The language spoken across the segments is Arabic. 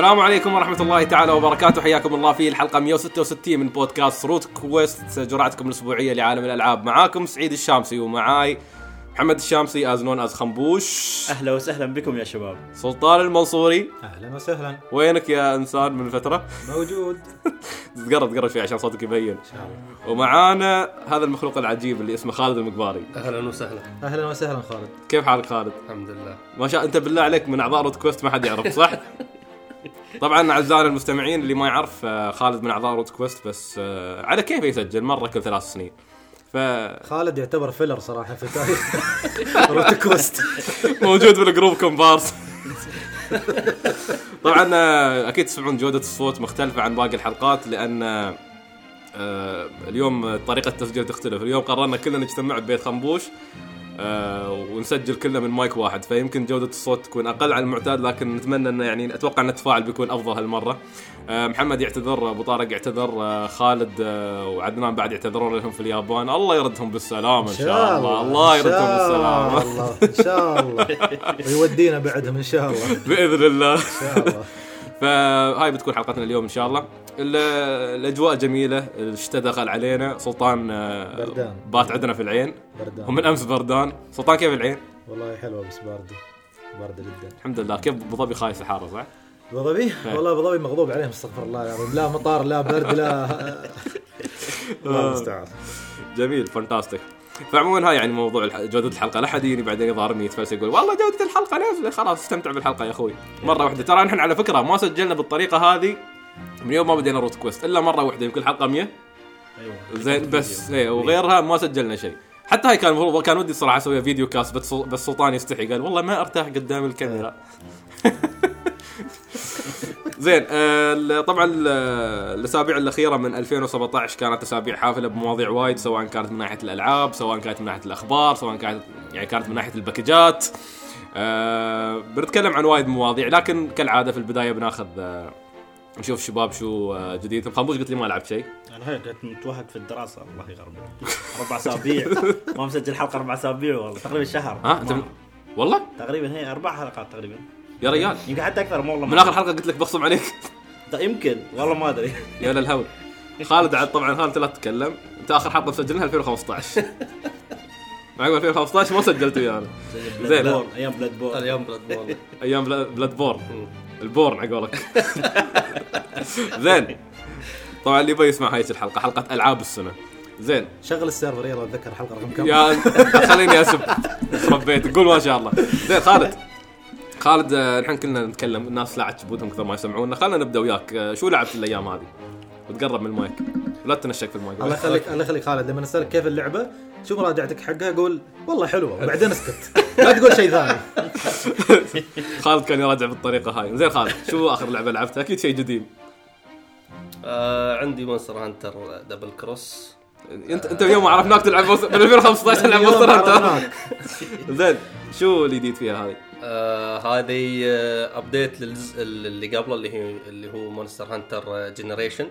السلام عليكم ورحمة الله تعالى وبركاته. حياكم الله في الحلقة 166 من بودكاست روت كويست. جرعتكم الأسبوعية لعالم الألعاب معاكم سعيد الشامسي ومعاي محمد الشامسي as known as خنبوش. أهلا وسهلا بكم يا شباب. سلطان المنصوري. أهلا وسهلا. وينك يا انسان من فترة؟ موجود. تقرب تقرب شوي عشان صوتك يبين. إن شاء الله. ومعانا هذا المخلوق العجيب اللي اسمه خالد المقباري. أهلا وسهلا. أهلا وسهلا خالد. كيف حالك خالد؟ الحمد لله. ما شاء أنت بالله عليك من أعضاء روت كويست ما حد يعرف صح؟ طبعا اعزائنا المستمعين اللي ما يعرف آه، خالد من أعضاء روت كويست بس آه، على كيفه يسجل؟ مرة كل ثلاث سنين. ف خالد يعتبر filler صراحة في تاريخ روت كويست موجود بال group كومبارس طبعا آه، أكيد تسمعون جودة الصوت مختلفة عن باقي الحلقات لأن اليوم طريقة التسجيل تختلف. اليوم قررنا كلنا نجتمع ببيت خنبوش. آه، ونسجل كله من مايك واحد. فيمكن جودة الصوت تكون أقل عن المعتاد لكن نتمنى أنه يعني أتوقع أن التفاعل بيكون أفضل هالمرة. آه، محمد يعتذر أبو طارق يعتذر آه، خالد آه، وعدنان بعد يعتذرون لهم في اليابان. الله يردهم بالسلامة إن شاء الله. الله. يردهم بالسلامة الله. إن شاء الله. ويودينا بعدهم إن شاء الله. بإذن الله. شاء الله. فهاي بتكون حلقتنا اليوم إن شاء الله. ال- الأجواء جميلة الشتاء دخل علينا سلطان آه، بردان. بات عندنا في العين. بردان. ومن أمس بردان. سلطان كيف العين؟ والله حلوة بس باردة. باردة جدا. الحمد لله. كيف أبو ظبي خايس الحاره صح؟ أبو ظبي؟ والله أبو ظبي مغضوب عليهم استغفر الله العظيم لا مطار لا برد لا الله المستعان. جميل fantastic. فعموما هاي يعني موضوع جودة الحلقة. لا حد يجيني بعدين يظهرني يتفلسف يقول والله جودة الحلقة نازلة خلاص استمتع بالحلقة يا أخوي. مرة واحدة. ترى نحن على فكرة ما سجلنا بالطريقة هذه من يوم ما بدينا روت كويست إلا مرة واحدة يمكن الحلقة 100 أيوه زين بس إيه وغيرها ما سجلنا شيء. حتى هاي كان المفروض كان ودي صراحة أسوي فيديو كاست بس بس سلطان يستحي قال والله ما أرتاح قدام الكاميرا. زين آه طبعا ال- الأسابيع الأخيرة من 2017 كانت أسابيع حافلة بمواضيع وايد سواء كانت من ناحية الألعاب سواء كانت من ناحية الأخبار سواء كانت يعني كانت من ناحية الباكجات. آه بنتكلم عن وايد مواضيع لكن كالعادة في البداية بناخذ آه نشوف شباب شو آه جديد. خنبوش قلت لي ما لعبت شيء. أنا هيك كنت متوهق في الدراسة الله يغرمك. أربع أسابيع. ما مسجل حلقة أربع أسابيع والله تقريبا شهر. ها أنت والله؟ تقريبا هي أربع حلقات تقريبا. يا ريال. يمكن حتى أكثر ما والله من آخر حلقة قلت لك بخصم عليك. طيب يمكن. والله ما أدري. يا للهول خالد عاد طبعا خالد لا تتكلم. أنت آخر حلقة مسجلها 2015 معقول 2015 ما سجلت ويانا. زين. أيام Bloodborne اليوم Bloodborne أيام Blood- Bloodborne البورن عقولك زين. طبعا اللي يبي يسمع هاي الحلقة حلقة ألعاب السنة. زين. شغل ال server يلا أتذكر الحلقة رقم كم؟ يا خليني أسب. ربيت. قول ما شاء الله. زين خالد. خالد آه، نحن كلنا نتكلم. الناس لا عجبودهم كثر ما يسمعونا. خلينا نبدأ وياك. آه، شو لعبت الأيام هذه؟ وتقرب من المايك. ولا تنشك في المايك. الله يخليك الله يخليك خالد. لما اسالك كيف اللعبة شو مراجعتك حقها قول والله حلوة وبعدين اسكت. لا تقول شيء ثاني. خالد كان يراجع بالطريقة هاي. زين خالد شو آخر لعبة لعبتها؟ أكيد شيء جديد. آه عندي Monster Hunter Double Cross انت أنت اليوم عرفناك تلعب Monster- من 2015 تلعب Monster Hunter. زين شو الجديد فيها هذه؟ آه هذه آه update للجزء اللي قبله اللي هي اللي هو Monster Hunter Generation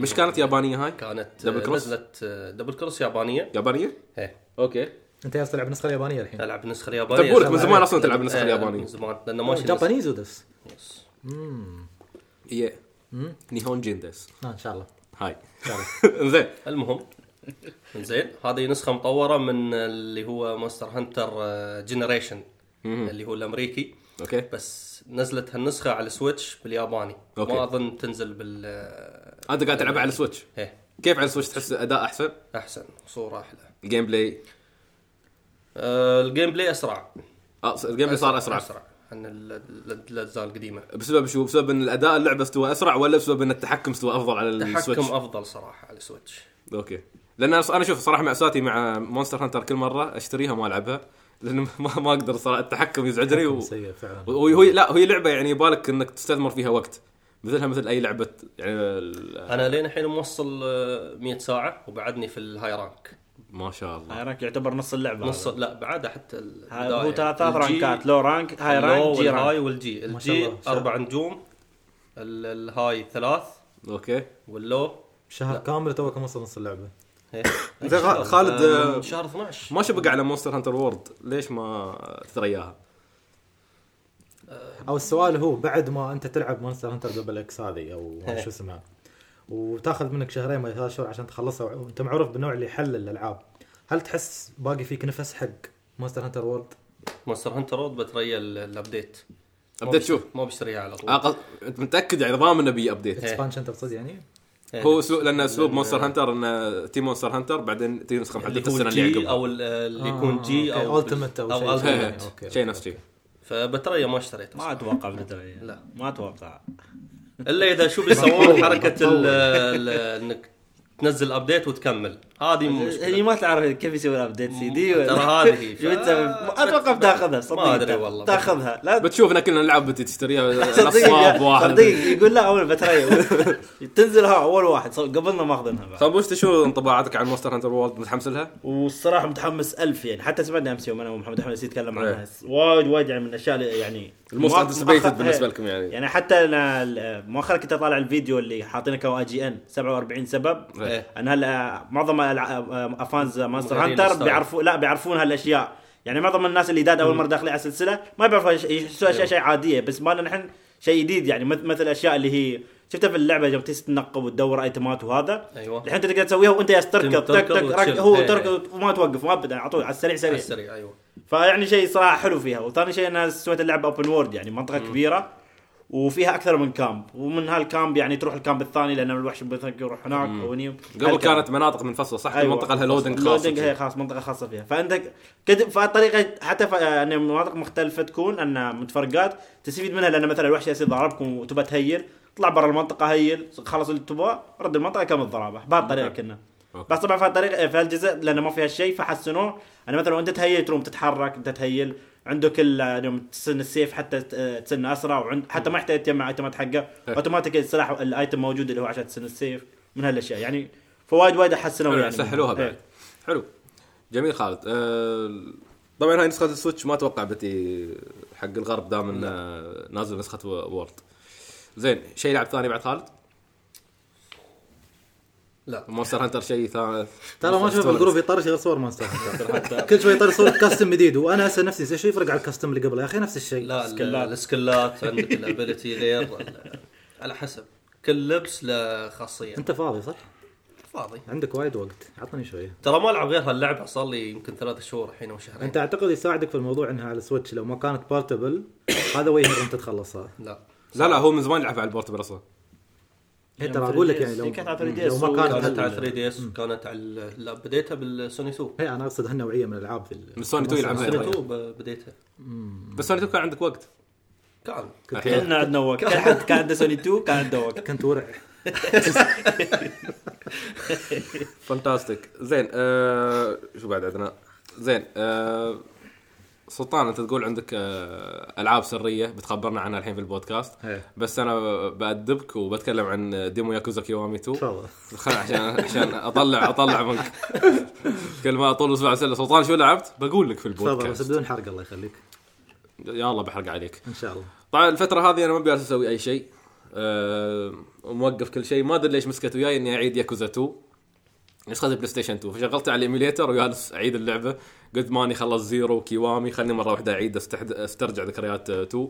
مش كانت يابانية هاي؟ كانت Double Cross؟ نزلت Double Cross يابانية. يابانية؟ إيه. okay. أنت جالس تلعب النسخه اليابانية الحين. العب النسخه اليابانية. طيب من زمان أصلا تلعب النسخه آه، اليابانية. من زمان لأنه ماشي Japanese ودس yes. إيه nihonjin desu آه إن شاء الله. هاي. زين المهم. زين هذه نسخة مطورة من اللي هو Monster Hunter Generation اللي هو الأمريكي. okay. بس نزلت هالنسخة على ال Switch بالياباني. okay. ما أظن تنزل بال آه، أنت قاعد تلعبها على ال Switch إيه. كيف على ال Switch تحس أداء أحسن؟ أحسن صورة أحلى. ال gameplay؟ آه ال gameplay أسرع. آه ال gameplay صار أسرع أسرع. عن ال- ال- الأجزاء القديمة. بسبب شو؟ بسبب إن الأداء اللعبة استوى أسرع ولا بسبب إن التحكم استوى أفضل على ال Switch؟ التحكم أفضل صراحة على ال Switch okay. لأن أنا- أنا شوف صراحة مأساتي مع Monster Hunter كل مرة أشتريها ما ألعبها لأن ما, ما أقدر صراحة. التحكم يزعجني و... سيء فعلا. وهي لا هي لعبة يعني يبالك إنك تستثمر فيها وقت. مثلها مثل أي لعبة يعني أنا لين الحين موصل آه، 100 ساعة وبعدني في ال high rank. ما شاء الله. high rank يعتبر نص اللعبة نص هذا. لا بعدها حتى. هو ثلاث rank ات low rank high rank G وال high rank. وال G. ال G. أربع نجوم ال- ال high ثلاث. okay. وال low؟ شهر كامل توك موصل نص اللعبة. إيه. زين خ- خالد آه، آه، شهر 12 ما شبق على Monster Hunter World ليش ما ترياها؟ أو السؤال هو بعد ما أنت تلعب Monster Hunter Double X هذه أو إيه. شو اسمها. وتاخذ منك شهرين ولا ثلاث شهور عشان تخلصها. وأنت معروف بالنوع اللي يحلل الألعاب. هل تحس باقي فيك نفس حق Monster Hunter World؟ Monster Hunter World بتريا ال- ال update update شوف ما بشتريها على طول. أقل... أنت متأكد يعني ضامن إنه بي update. expansion تقصد يعني؟ إيه. هو اسلوب لأن اسلوب مونستر هانتر إنه تي Monster Hunter بعدين تي نسخه محدده السنة اللي عقبها. أو ال- اللي يكون G أو Ultimate أو شيء إيه،. okay شيء نفس شيء. فبتريا ما اشتريت ما أتوقع بندري لا. ما أتوقع. إلا إذا شو بيسوون حركة إنك تنزل update وتكمل. هذه مو هي ما تعرف كيف يسوي update CD ترى هذه أتوقع بتاخذها صدق ما أدري والله. تاخذها. لا. بتشوفنا كلنا نلعب تشتريها. نصاب واحد صدق يقول لا أول بتريا تنزل ها أول واحد قبلنا ماخذينها بعد. طيب وش شو انطباعاتك عن Monster Hunter World؟ متحمس لها؟ والصراحة متحمس ألف يعني. حتى سمعنا أمس يوم أنا ومحمد أحمد يتكلم إيه. عنها. وايد وايد يعني من الأشياء اللي يعني ال most anticipated بالنسبة إيه. لكم يعني يعني حتى أنا ال- مؤخرا كنت أطالع الفيديو اللي حاطينه كو جي إن 47 سبب إيه. إن هلا معظم الع- fans Monster مغيرين Hunter. بيعرفوا لا بيعرفون هالأشياء يعني معظم الناس اللي داد أول مرة داخلين على السلسلة ما بيعرفوا يحسوا أشياء شيء عادية بس ما لنا نحن شيء جديد يعني مث- مثل الاشياء اللي هي شفتها في اللعبة يوم تنقب وتدور item ات وهذا؟ أيوه. الحين تقدر تسويها وأنت يا تركض تك تك هو إيه. تركض وما توقف ما ابدا على طول على السريع على سريع. السريع أيوه. فيعني شيء صراحة حلو فيها. وثاني شيء انها سويت اللعبة open world يعني منطقة كبيرة وفيها أكثر من camp ومن هال camp يعني تروح ال camp الثاني لأن الوحش يروح هناك أو هني. قبل هال camp. كانت مناطق منفصله صح؟ أيوة. منطقه لها loading خاص loading هي خاص منطقة خاصة فيها. فعندك كد فالطريقة حتى ف... ان مناطق مختلفة تكون أن متفرقات تستفيد منها لأن مثلا الوحش يصير ضربكم وتبى ت heal طلع برا المنطقة heal خلص اللي تبغاه رد المنطقة كمل ضربه بهالطريقه. كنا. okay. بس طبعا في الطريقة في هالجزء لأنه ما فيها شيء فحسنوه. أنا مثلا وأنت ت heal تروم تتحرك أنت ت heal عندك ال- يوم تسن السيف حتى تسن أسرع وعند حتى ما يحتاج تجمع item ات حقه. اوتوماتيك السلاح ال item موجود اللي هو عشان تسن السيف من هالأشياء. يعني فوايد وايد حسنوا يعني. سهلوها بعد. إيه. حلو. جميل خالد. أه طبعا هاي نسخة ال Switch ما أتوقع بتي حق الغرب دام إنه نازل نسخة World زين شيء لعب ثاني بعد خالد؟ لا. Monster Hunter شيء ثاني ترى ما أشوف ال group يطرش غير صور Monster Hunter. كل شوي يطرش صورة costume جديد وأنا أسأل نفسي شو يفرق على ال costume اللي قبله؟ يا أخي نفس الشيء. لا ال- skill ات. ال skill ات عندك ال ability غير على حسب. كل لبس له خاصية. أنت فاضي صح؟ فاضي. عندك وايد وقت. عطني شوية. ترى ما ألعب غير هاللعبة صار لي يمكن ثلاث شهور الحين أو شهرين. أنت أعتقد يساعدك في الموضوع إنها على ال Switch لو ما كانت portable هذا وجه أنت تخلصها. لا. لا لا هو من زمان يلعب على ال portable أصلا. هي ترى أقول لك يعني لو هي كانت على 3DS لو ما كانت كانت على هال- 3DS كانت على ال- بديتها بالسوني 2 هي أنا أقصد هالنوعيه من الألعاب من سوني 2 يلعبها. سوني يعني. 2 ب- بديتها. بس سوني 2 كان عندك وقت. كان. كنا عندنا وقت. كل حد كان عنده سوني 2 كان عنده وقت. كنت ورع. fantastic زين آه شو بعد عندنا؟ زين آه سلطان أنت تقول عندك آه ألعاب سرية بتخبرنا عنها الحين في البودكاست. إيه. بس أنا بأدبك وبتكلم عن demo Yakuza Kiwami 2 تفضل. عشان عشان اطلع أطلع منك. كل ما طول أسبوع اسال سلطان شو لعبت؟ بقول لك في تفضل بس البودكاست بدون حرق الله يخليك. يا الله بحرق عليك. إن شاء الله. طبعا الفترة هذه أنا ما بجالس أسوي أي شيء. أه موقف كل شيء. ما أدري ليش مسكت وياي إني أعيد ياكوزا 2 نسخه البلاي ستيشن 2 فشغلت على ال emulator وجالس أعيد اللعبة. قلت ماني خلص Zero Kiwami خلني مرة واحدة أعيد استحد... أسترجع ذكريات آه، 2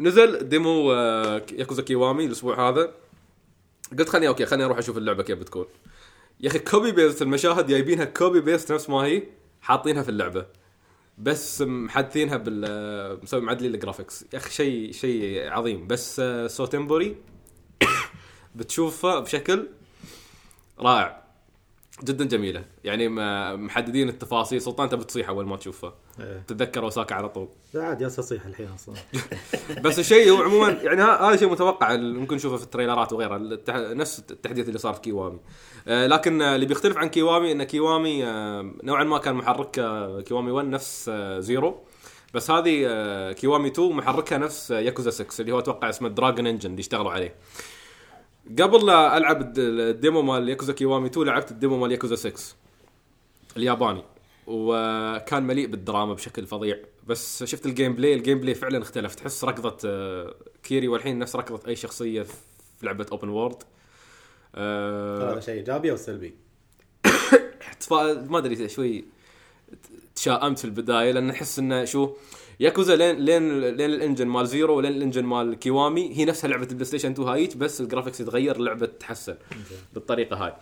نزل demo آه، Yakuza Kiwami الأسبوع هذا. قلت خلني okay خلني أروح أشوف اللعبة كيف بتكون. يا أخي copy paste المشاهد جايبينها copy paste نفس ما هي حاطينها في اللعبة. بس محدثينها بال مسوي معدلين ال graphics يا أخي شيء شيء عظيم. بس آه، دوتنبوري بتشوفه بشكل رائع. جدا جميلة. يعني محددين التفاصيل. سلطان انت بتصيح أول ما تشوفها إيه. تتذكر اوساكا على طول. لا عاد ياس أصيح الحين أصلا. بس الشيء هو عموما يعني هذا شيء متوقع ممكن نشوفه في ال trailer ات وغيرها التح... نفس التحديث اللي صار في Kiwami. آه لكن اللي بيختلف عن Kiwami إن Kiwami آه نوعا ما كان محرك آه، Kiwami 1 نفس آه Zero. بس هذه آه Kiwami 2 محركها نفس آه، ياكوزا 6 اللي هو أتوقع اسمه Dragon Engine اللي اشتغلوا عليه. قبل لا ألعب الد- ال demo مال Yakuza Kiwami 2 لعبت ال demo مال ياكوزا 6 الياباني. وكان مليء بالدراما بشكل فظيع. بس شفت ال gameplay ال gameplay فعلا اختلف. تحس ركضه آه، كيري والحين نفس ركضه أي شخصية في لعبة open world هذا شيء إيجابي أو سلبي؟ ما أدري شوي تشائمت في البداية لأن أحس إنه شو ياكوزا لين لين لين ال engine مال Zero ولين ال engine مال Kiwami هي نفسها لعبة البلاي ستيشن 2 هايج بس ال graphics يتغير اللعبة تتحسن بالطريقة هاي.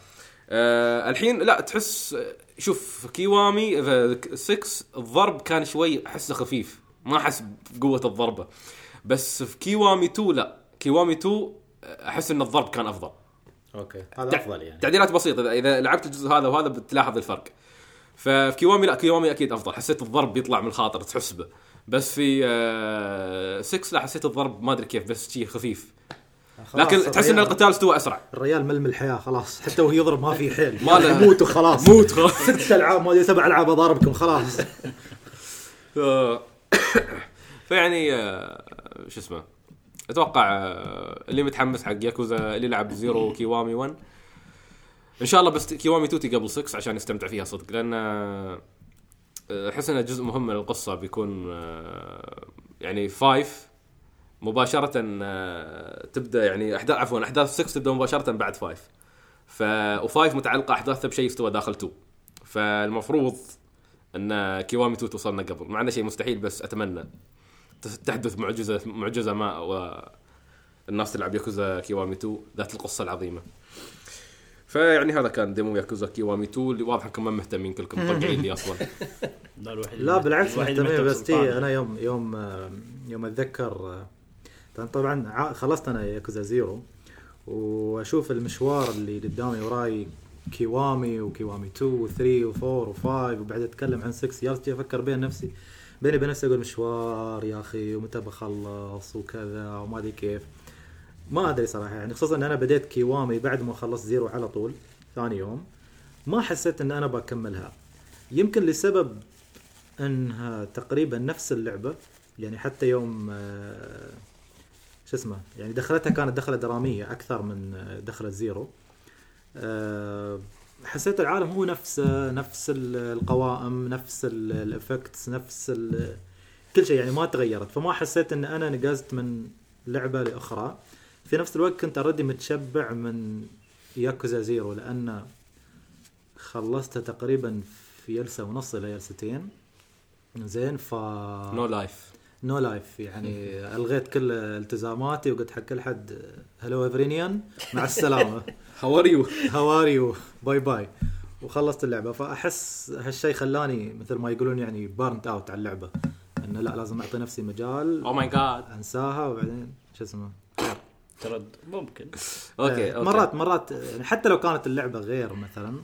آه الحين لا تحس شوف Kiwami 6 الضرب كان شوي أحسه خفيف. ما أحس بقوة الضربة. بس في Kiwami 2 لا. Kiwami 2 أحس إن الضرب كان أفضل. أوكي. هذا أفضل يعني. تعديلات بسيطة. إذا- إذا لعبت الجزء هذا وهذا بتلاحظ الفرق. ففي كيوامي لا كيوامي أكيد أفضل. حسيت الضرب بيطلع من الخاطر تحس به. بس في 6 لا حسيت الضرب ما أدري كيف بس شيء خفيف. خلاص لكن تحس إن القتال استوى أسرع. الريال ملم الحياة خلاص. حتى وهو يضرب ما في حيل. ما له- موت وخلاص. موت خلاص. ست ألعاب ما سبع ألعاب أضاربكم خلاص. فيعني آه، شو اسمه أتوقع آه، اللي متحمس حق ياكوزا اللي لعب زيرو وكيوامي 1 إن شاء الله بس كيوامي 2 قبل 6 عشان يستمتع فيها صدق لأن آه، أحس إنه جزء مهم من القصة بيكون آه، يعني 5 مباشرة آه، تبدأ يعني أحداث عفوا أحداث 6 تبدأ مباشرة بعد 5 ف و5 متعلقة احداثها بشيء استوى داخل 2 فالمفروض إن كيوامي 2 توصلنا قبل. مع إنه شيء مستحيل بس أتمنى. تحدث معجزة معجزة ما والناس تلعب ياكوزا كيوامي 2 ذات القصة العظيمة. فيعني هذا كان demo ياكوزا كيوامي 2 اللي واضح انكم ما مهتمين كلكم مطقعين لي أصلا. لا, الوحيد لا بالعكس مهتمين. مهتم بستي سلطان. أنا يوم يوم يوم أتذكر طبعا- خلصت أنا ياكوزا زيرو وأشوف المشوار اللي قدامي وراي كيوامي وكيوامي 2 و3 و4 و5 وبعد أتكلم عن 6 جالس أفكر بين نفسي بيني وبين نفسي أقول مشوار يا أخي ومتى بخلص وكذا وما أدري كيف. ما أدري صراحة يعني خصوصا إن أنا بديت كيوامي بعد ما خلصت زيرو على طول ثاني يوم ما حسيت إن أنا بكملها. يمكن لسبب إنها تقريبا نفس اللعبة يعني حتى يوم آه، شو اسمه يعني دخلتها كانت دخلة درامية أكثر من آه، دخلة زيرو. آه، حسيت العالم هو نفسه نفس ال- القوائم نفس ال- ال effects نفس كل شيء يعني ما تغيرت. فما حسيت إن أنا نقزت من لعبة لأخرى. في نفس الوقت كنت already متشبع من ياكوزا زيرو لأن خلصتها تقريبا في جلسة ونص إلى جلستين. زين ف no life no life يعني ألغيت كل التزاماتي وقلت حق كل حد hello everyone مع السلامة. how are you how are you bye bye وخلصت اللعبة. فأحس هالشيء خلاني مثل ما يقولون يعني burned out على اللعبة. إنه لا لازم أعطي نفسي مجال oh my god أنساها وبعدين شو اسمه ترد. ممكن. أوكي آه، أوكي مرات مرات يعني حتى لو كانت اللعبة غير مثلا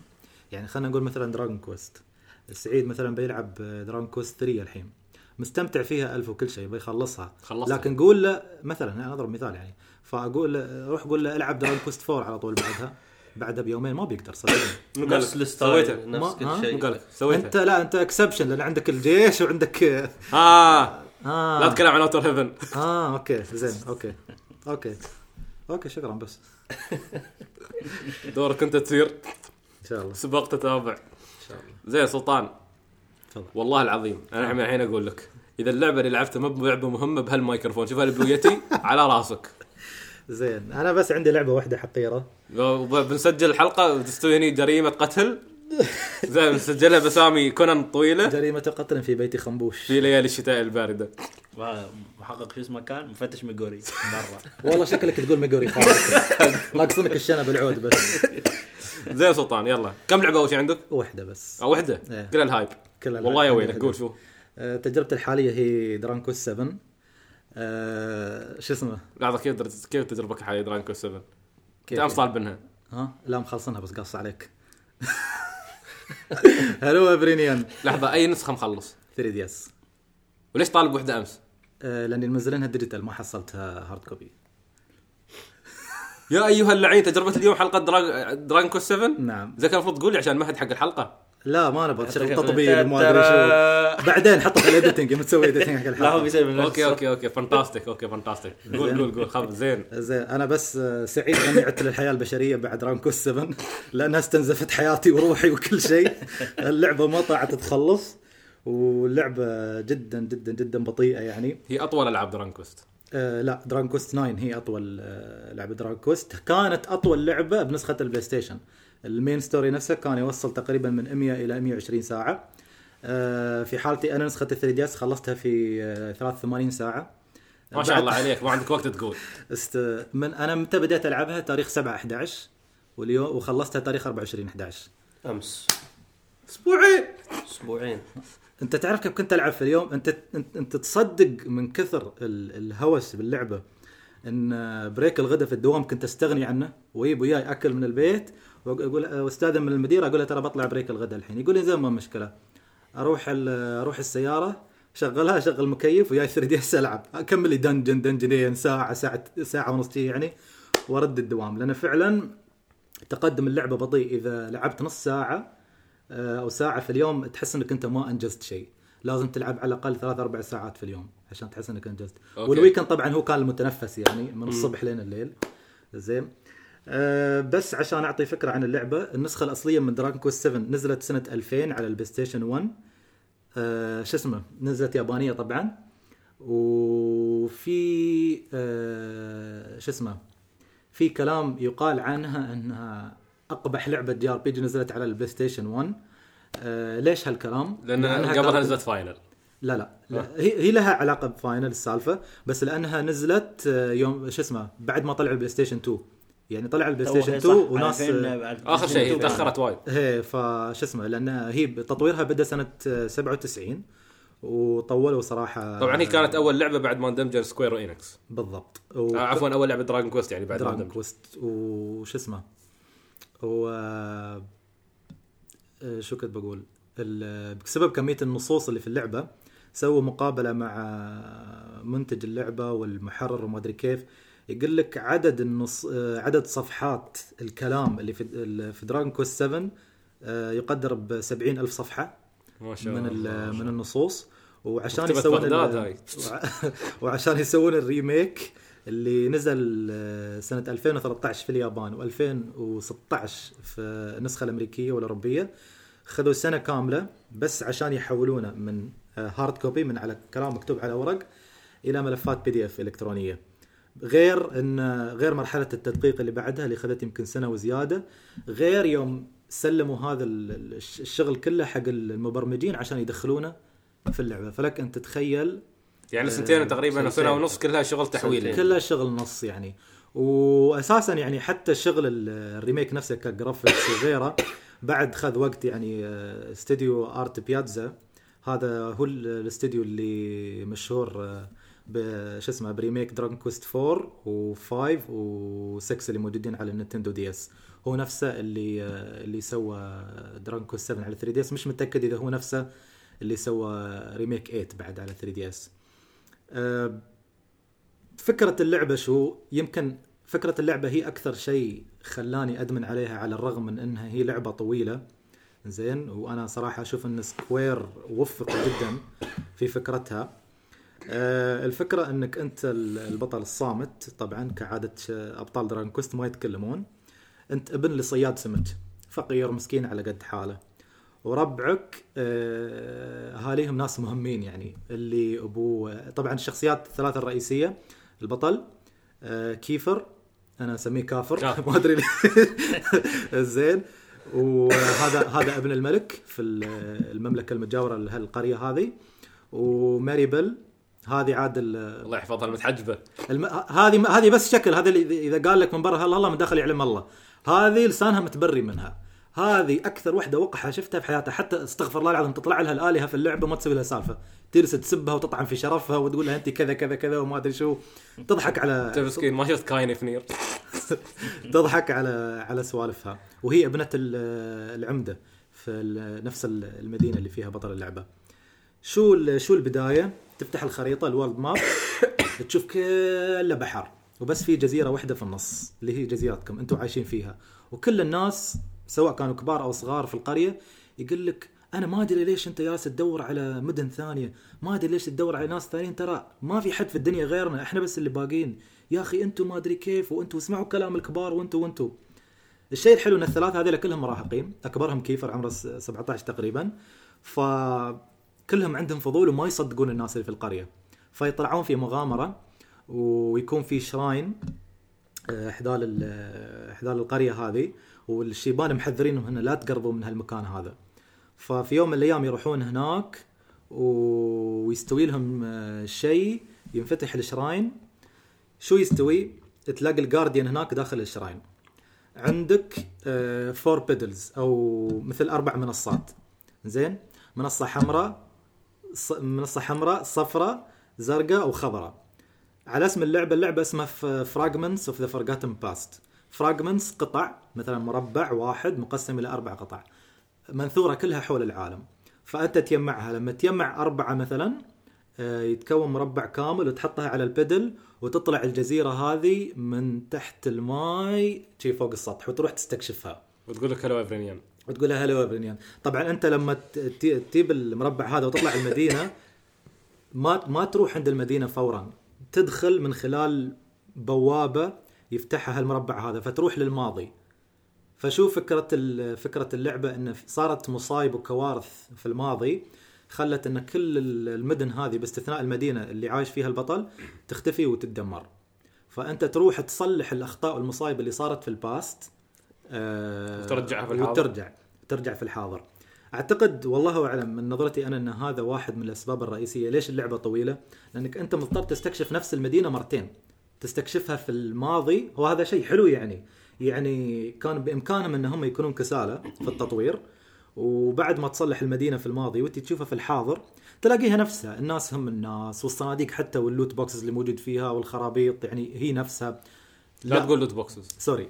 يعني خلينا نقول مثلا دراجون كويست سعيد مثلا بيلعب دراجون كويست 3 الحين. مستمتع فيها ألف وكل شيء بيخلصها خلصها. لكن قول له مثلا أنا أضرب مثال يعني. فأقول له روح قول له العب دراجون كويست 4 على طول بعدها. بعدها بيومين ما بيقدر صدقني نفس؟ ال style نفس ها؟ كل شيء. أنت لا أنت exception لأن عندك الجيش وعندك آه. آه. لا تتكلم عن اوتر هيفن آه أوكي زين أوكي. أوكي. أوكي شكرا بس. دورك أنت تصير إن شاء الله. سباق تتابع. إن شاء الله. زين سلطان. تفضل. والله العظيم أنا الحين- أقول لك إذا اللعبة اللي لعبتها مو بلعبة مهمة بهالميكروفون شوف هالبلويتي على راسك. زين أنا بس عندي لعبة واحدة حقيرة. بنسجل الحلقة وتستوي هني جريمة قتل. زين نسجلها باسامي كونان طويلة. جريمة قتل في بيتي خنبوش. في ليالي الشتاء الباردة. محقق شو اسمه كان مفتش ميغوري برا والله شكلك تقول ميجوري خالص. ناقصنك الشنب العود بس. زين سلطان يلا. كم لعبة أول شيء عندك؟ واحدة بس. أو وحدة. إيه. كل الهايب. كل الهايب. والله يا ويلك. قول شو. آه، تجربتي الحالية هي درانكوس 7 آه، شو اسمه؟ لحظة كيف كيف تجربتك حاليا درانكو 7 كيف انت امس طالب منها ها؟ لا مخلصنها بس قاص عليك. هلو ابرينيان لحظة أي نسخة مخلص؟ 3 دي اس وليش طالب وحدة أمس؟ لأني منزلينها ديجيتال ما حصلتها هارد كوبي يا أيها اللعين تجربة اليوم حلقة دراج... دراجون كوست 7 نعم. زي كان المفروض تقول لي عشان مهد حق الحلقة لا ما نبغى تشغل تطبيق وما أدري شو. بعدين حطه في ال editing يوم تسوي editing حق لا هو الحلقة بيسوي أوكي. أوكي أوكي فانتاستيك أوكي فانتاستيك قول قول قول خلاص زين. زين أنا بس سعيد إني عدت للحياة البشرية بعد رانكوس 7 لانها استنزفت حياتي وروحي وكل شيء. اللعبة ما طاعت تخلص واللعبة جدا جدا جدا بطيئة يعني. هي أطول ألعاب دراجون كوست آه لا دراجون كويست 9 هي أطول آه لعبة دراجون كويست كانت أطول لعبة بنسخة البلاي ستيشن. ال main story نفسه كان يوصل تقريبا من 100 إلى 120 ساعة. آه، في حالتي أنا نسخة 3 دي اس خلصتها في آه، 83 ساعة. ما شاء الله عليك ما عندك وقت تقول. است... من أنا متى بديت ألعبها؟ تاريخ 7 11 واليوم وخلصتها تاريخ 24 11 أمس. أسبوعين. أسبوعين. أنت تعرف كيف كنت ألعب في اليوم؟ أنت أنت, تصدق من كثر ال... الهوس باللعبة إن break الغداء في الدوام كنت أستغني عنه ويجيب وياي أكل من البيت واقول واستاذن من المدير أقول له ترى بطلع break الغداء الحين. يقول لي زين ما مشكلة. أروح. أروح السيارة شغلها شغل المكيف وياي 3 دي إس ألعب. أكمل لي dungeon دنجنين ساعة ساعة ساعة ونص يعني وأرد الدوام. لأن فعلا تقدم اللعبة بطيء. إذا لعبت نص ساعة آه، أو ساعة في اليوم تحس إنك أنت ما أنجزت شيء لازم تلعب على الأقل ثلاث أربع ساعات في اليوم عشان تحس إنك أنجزت. okay. وال weekend طبعا هو كان المتنفس يعني من الصبح لين الليل. زين. أه بس عشان أعطي فكرة عن اللعبة النسخة الأصلية من دراجون كويست 7 نزلت سنة 2000 على البلاي ستيشن 1 أه شو اسمه؟ نزلت يابانية طبعا. وفي أه شو اسمه؟ في كلام يقال عنها إنها أقبح لعبة JRPG نزلت على البلاي ستيشن 1 أه ليش هالكلام؟ لأن قبلها نزلت فاينل. لا لا, لا. هي هي لها علاقة بفاينل السالفة بس لأنها نزلت آه، يوم شو اسمه؟ بعد ما طلع البلاي ستيشن 2 يعني طلع البلاي ستيشن 2 وناس آه، آخر شيء تأخرت وايد. هي فشو اسمه لأن هي تطويرها بدأ سنة آه، 97 وطولوا صراحة. طبعا هي كانت أول لعبة بعد ما اندمج سكوير انكس بالضبط. آه، عفوا أول لعبة دراجون كويست يعني بعد ما دراجون كويست وش اسمه؟ و آه، شو كنت بقول؟ ال- بسبب كمية النصوص اللي في اللعبة سووا مقابلة مع منتج اللعبة والمحرر وما أدري كيف. يقول لك عدد النص آه، عدد صفحات الكلام اللي في في دراجون كويست 7 آه، يقدر ب 70 ألف صفحة ما شاء من الله ال- من النصوص. وعشان يسوون ال- وعشان يسوون ال remake اللي نزل آه، سنة 2013 في اليابان و2016 في النسخة الأمريكية والأوروبية. خذوا سنة كاملة بس عشان يحولونه من hard copy من على كلام مكتوب على ورق إلى ملفات PDF إلكترونية. غير إن غير مرحلة التدقيق اللي بعدها اللي خذت يمكن سنة وزيادة غير يوم سلموا هذا ال- ال- الشغل كله حق المبرمجين عشان يدخلونه في اللعبة فلك أن تتخيل يعني سنتين تقريبا أو سنه. ونص كلها شغل تحويل سنتين. كلها شغل نص يعني واساسا يعني حتى شغل ال- ال remake نفسه ك graphics وغيره بعد خذ وقت يعني آه، استوديو آرت بياتزا هذا هو ال- الاستوديو اللي مشهور بش اسمه ب remake دراجون كويست 4 و5 و6 اللي موجودين على النينتندو دي اس. هو نفسه اللي اللي سوى دراجون كويست 7 على 3 دي اس. مش متأكد إذا هو نفسه اللي سوى remake 8 بعد على 3 دي اس. آه، فكرة اللعبة شو؟ يمكن فكرة اللعبة هي أكثر شيء خلاني أدمن عليها على الرغم من أنها هي لعبة طويلة. زين وأنا صراحة أشوف أن سكوير وفقوا جدا في فكرتها. آه، الفكرة أنك أنت ال- البطل الصامت طبعا كعادة ش- أبطال دراجون كويست ما يتكلمون أنت ابن لصياد سمك فقير مسكين على قد حاله وربعك آه، أهاليهم ناس مهمين يعني اللي أبوه طبعا الشخصيات الثلاثة الرئيسية البطل آه، كيفر أنا أسميه كافر. ما أدري. زين وهذا هذا ابن الملك في ال- المملكة المجاورة لهالقرية هذه وماري بيل هذه عاد ال- الله يحفظها المتحجبه الم... هذه هذه بس شكل هذا اللي إذا قال لك من برا هلا الله من داخل يعلم الله. هذه لسانها متبري منها. هذه أكثر وحدة وقحة شفتها في حياتها. حتى استغفر الله العظيم تطلع لها الآلهة في اللعبة ما تسوي لها سالفة. تجلس تسبها وتطعن في شرفها وتقول لها انت كذا كذا كذا وما أدري شو. تضحك على مسكين؟ ما شفت كاين فنير تضحك على على سوالفها. وهي ابنة ال- العمدة في نفس ال- المدينة اللي فيها بطل اللعبة. شو شو البداية؟ تفتح الخريطة الورلد ماب تشوف كله بحر وبس في جزيرة واحدة في النص اللي هي جزيرتكم أنتم عايشين فيها. وكل الناس سواء كانوا كبار أو صغار في القرية يقول لك أنا ما أدري ليش أنت جالس تدور على مدن ثانية ما أدري ليش تدور على ناس ثانيين. ترى ما في حد في الدنيا غيرنا إحنا بس اللي باقين يا أخي أنتم ما أدري كيف وأنتم اسمعوا كلام الكبار وأنتم وأنتم. الشيء الحلو إن الثلاثة هذول كلهم مراهقين أكبرهم كيفر عمره س- 17 تقريبا. فكلهم عندهم فضول وما يصدقون الناس اللي في القرية. فيطلعون في مغامرة ويكون في شراين آه، احدال ال- احدال القرية هذه والشيبان محذرينهم هنا لا تقربوا من هالمكان هذا. ففي يوم من الأيام يروحون هناك ويستوي لهم آه، شيء ينفتح ال shrine. شو يستوي؟ تلاقي ال guardian هناك داخل ال shrine. عندك four pedestals أو مثل أربع منصات. زين؟ منصة حمراء منصة حمراء صفراء زرقاء وخضراء. على اسم اللعبة اللعبة اسمها Fragments of the Forgotten Past fragments قطع مثلا مربع واحد مقسم إلى أربع قطع. منثورة كلها حول العالم. فأنت تجمعها لما تجمع أربعة مثلا آه، يتكون مربع كامل وتحطها على ال pedestal وتطلع الجزيرة هذه من تحت الماي شي فوق السطح وتروح تستكشفها. وتقول لك hello أفرينيان. وتقول لها hello ابرينيان طبعا أنت لما تجيب المربع هذا وتطلع المدينة ما ما تروح عند المدينة فورا. تدخل من خلال بوابة يفتحها المربع هذا فتروح للماضي. فشوف فكرة فكرة اللعبة إن صارت مصايب وكوارث في الماضي خلت إن كل ال- المدن هذه باستثناء المدينة اللي عايش فيها البطل تختفي وتتدمر. فأنت تروح تصلح الأخطاء والمصايب اللي صارت في الباست. آه، وترجعها في الحاضر. وترجع ترجع في الحاضر. أعتقد والله أعلم من نظرتي أنا أن هذا واحد من الأسباب الرئيسية ليش اللعبة طويلة لأنك أنت مضطر تستكشف نفس المدينة مرتين. تستكشفها في الماضي وهذا شيء حلو يعني. يعني كان بإمكانهم ان هم يكونون كسالى في التطوير وبعد ما تصلح المدينة في الماضي وانت تشوفها في الحاضر تلاقيها نفسها. الناس هم الناس والصناديق حتى وال loot boxes اللي موجود فيها والخرابيط يعني هي نفسها. لا تقول لوت بوكسز سوري.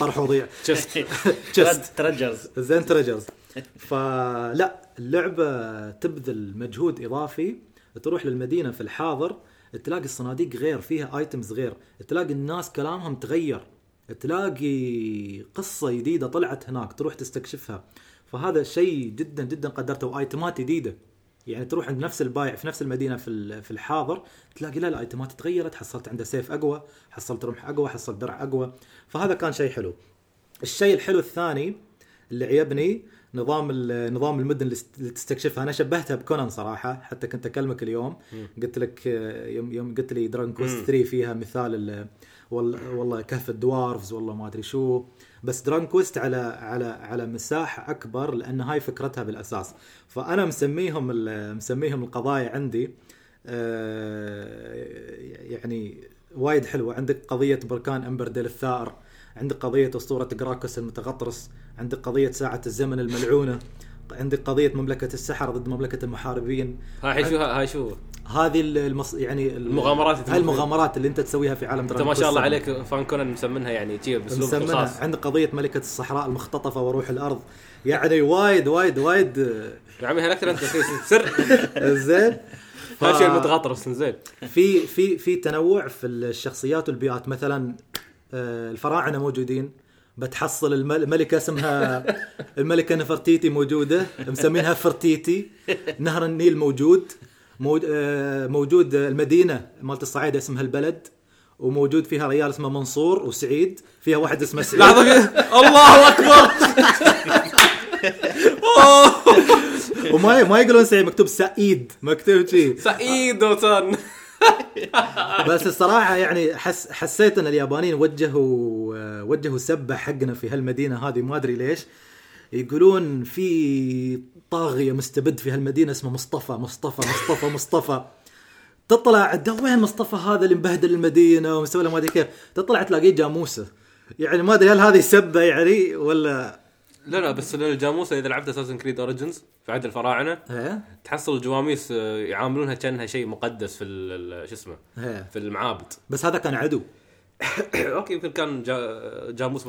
طرح وضيع. chest. treasures. زين treasures فلا اللعبة تبذل مجهود إضافي تروح للمدينة في الحاضر تلاقي الصناديق غير فيها items غير. تلاقي الناس كلامهم تغير. تلاقي قصة جديدة طلعت هناك تروح تستكشفها. فهذا شيء جدا جدا قدرته و item ات جديده يعني تروح عند نفس البايع في نفس المدينة في في الحاضر تلاقي لا ال item ات تغيرت حصلت عنده سيف أقوى حصلت رمح أقوى حصلت درع أقوى. فهذا كان شيء حلو. الشيء الحلو الثاني اللي عيبني نظام نظام المدن اللي تستكشفها. أنا شبهتها بكونان صراحة حتى كنت أكلمك اليوم. قلت لك آه، يوم يوم قلت لي دراجون كويست 3 فيها مثال ال- والله والله كهف ال dwarves والله ما أدري شو. بس دراجون كويست على على على مساحه أكبر لأن هاي فكرتها بالأساس. فأنا مسميهم مسميهم القضايا عندي آه، يعني وايد حلوة. عندك قضية بركان امبرديل الثائر عندك قضية أسطورة جراكوس المتغطرس عندك قضية ساعة الزمن الملعونة عندك قضية مملكة السحر ضد مملكة المحاربين. هاي شو هاي شو هذه المص... يعني ال- المغامرات هاي المغامرات اللي انت تسويها في عالم أنت ما شاء الله. عليك فان كونان مسمنها يعني شي بأسلوب مسمنها عندك قضية ملكة الصحراء المختطفة وروح الأرض. يعني وايد وايد وايد. يا عمي هلكت أنت سر. زين. شيء المتغطرس زين. في في في تنوع في الشخصيات والبيئات. مثلا آه، الفراعنة موجودين. بتحصل المل- الملكه اسمها الملكة نفرتيتي موجودة مسمينها فرتيتي. نهر النيل موجود. موجود, موجود المدينة مالت الصعايده اسمها البلد وموجود فيها ريال اسمه منصور وسعيد فيها واحد اسمه سعيد. لحظة. الله أكبر! وما ما يقولون سعيد مكتوب سعيد مكتوب شيء سعيد وسن بس الصراحة يعني حس حسيت إن اليابانيين وجهوا وجهوا سبه حقنا في هالمدينة هذه ما أدري ليش. يقولون في طاغية مستبد في هالمدينة اسمه مصطفى مصطفى مصطفى مصطفى. تطلع وين مصطفى هذا اللي مبهدل المدينة ومسوي له ما أدري كيف؟ تطلع تلاقيه جاموسة. يعني ما أدري هل هذه سبة يعني ولا لا لا بس الجاموسه إذا لعبت اساسن كريد اوريجنز في عهد الفراعنه إيه. تحصل الجواميس آه، يعاملونها كأنها شيء مقدس في شو اسمه؟ إيه. في المعابد. بس هذا كان عدو. أوكي يمكن كان جا- جاموس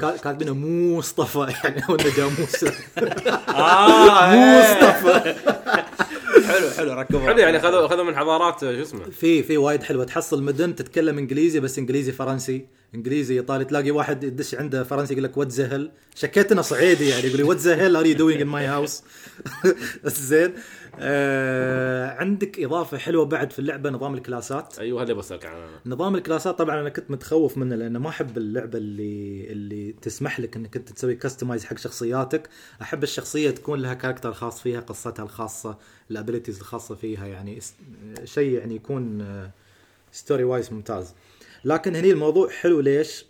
كا- كاتبينه مصطفى يعني هو انه جاموسه آه مصطفى. حلو حلو ركبوا. حلو يعني خذوا خذوا من حضارات شو اسمه. في في وايد حلوة. تحصل مدن تتكلم إنجليزي بس إنجليزي فرنسي. إنجليزي إيطالي. تلاقي واحد يدش عنده فرنسي يقول لك what the hell شكيت إنه صعيدي يعني يقول لي what the hell are you doing in my house زين. آه عندك إضافة حلوة بعد في اللعبة نظام ال classات. أيوه هذا بسألك عنه نظام ال classات طبعا أنا كنت متخوف منه لأنه ما أحب اللعبة اللي اللي تسمح لك إنك أنت تسوي customize حق شخصياتك. أحب الشخصية تكون لها character خاص فيها قصتها الخاصة ال abilities الخاصة فيها يعني شيء يعني يكون story wise ممتاز. لكن هني الموضوع حلو ليش؟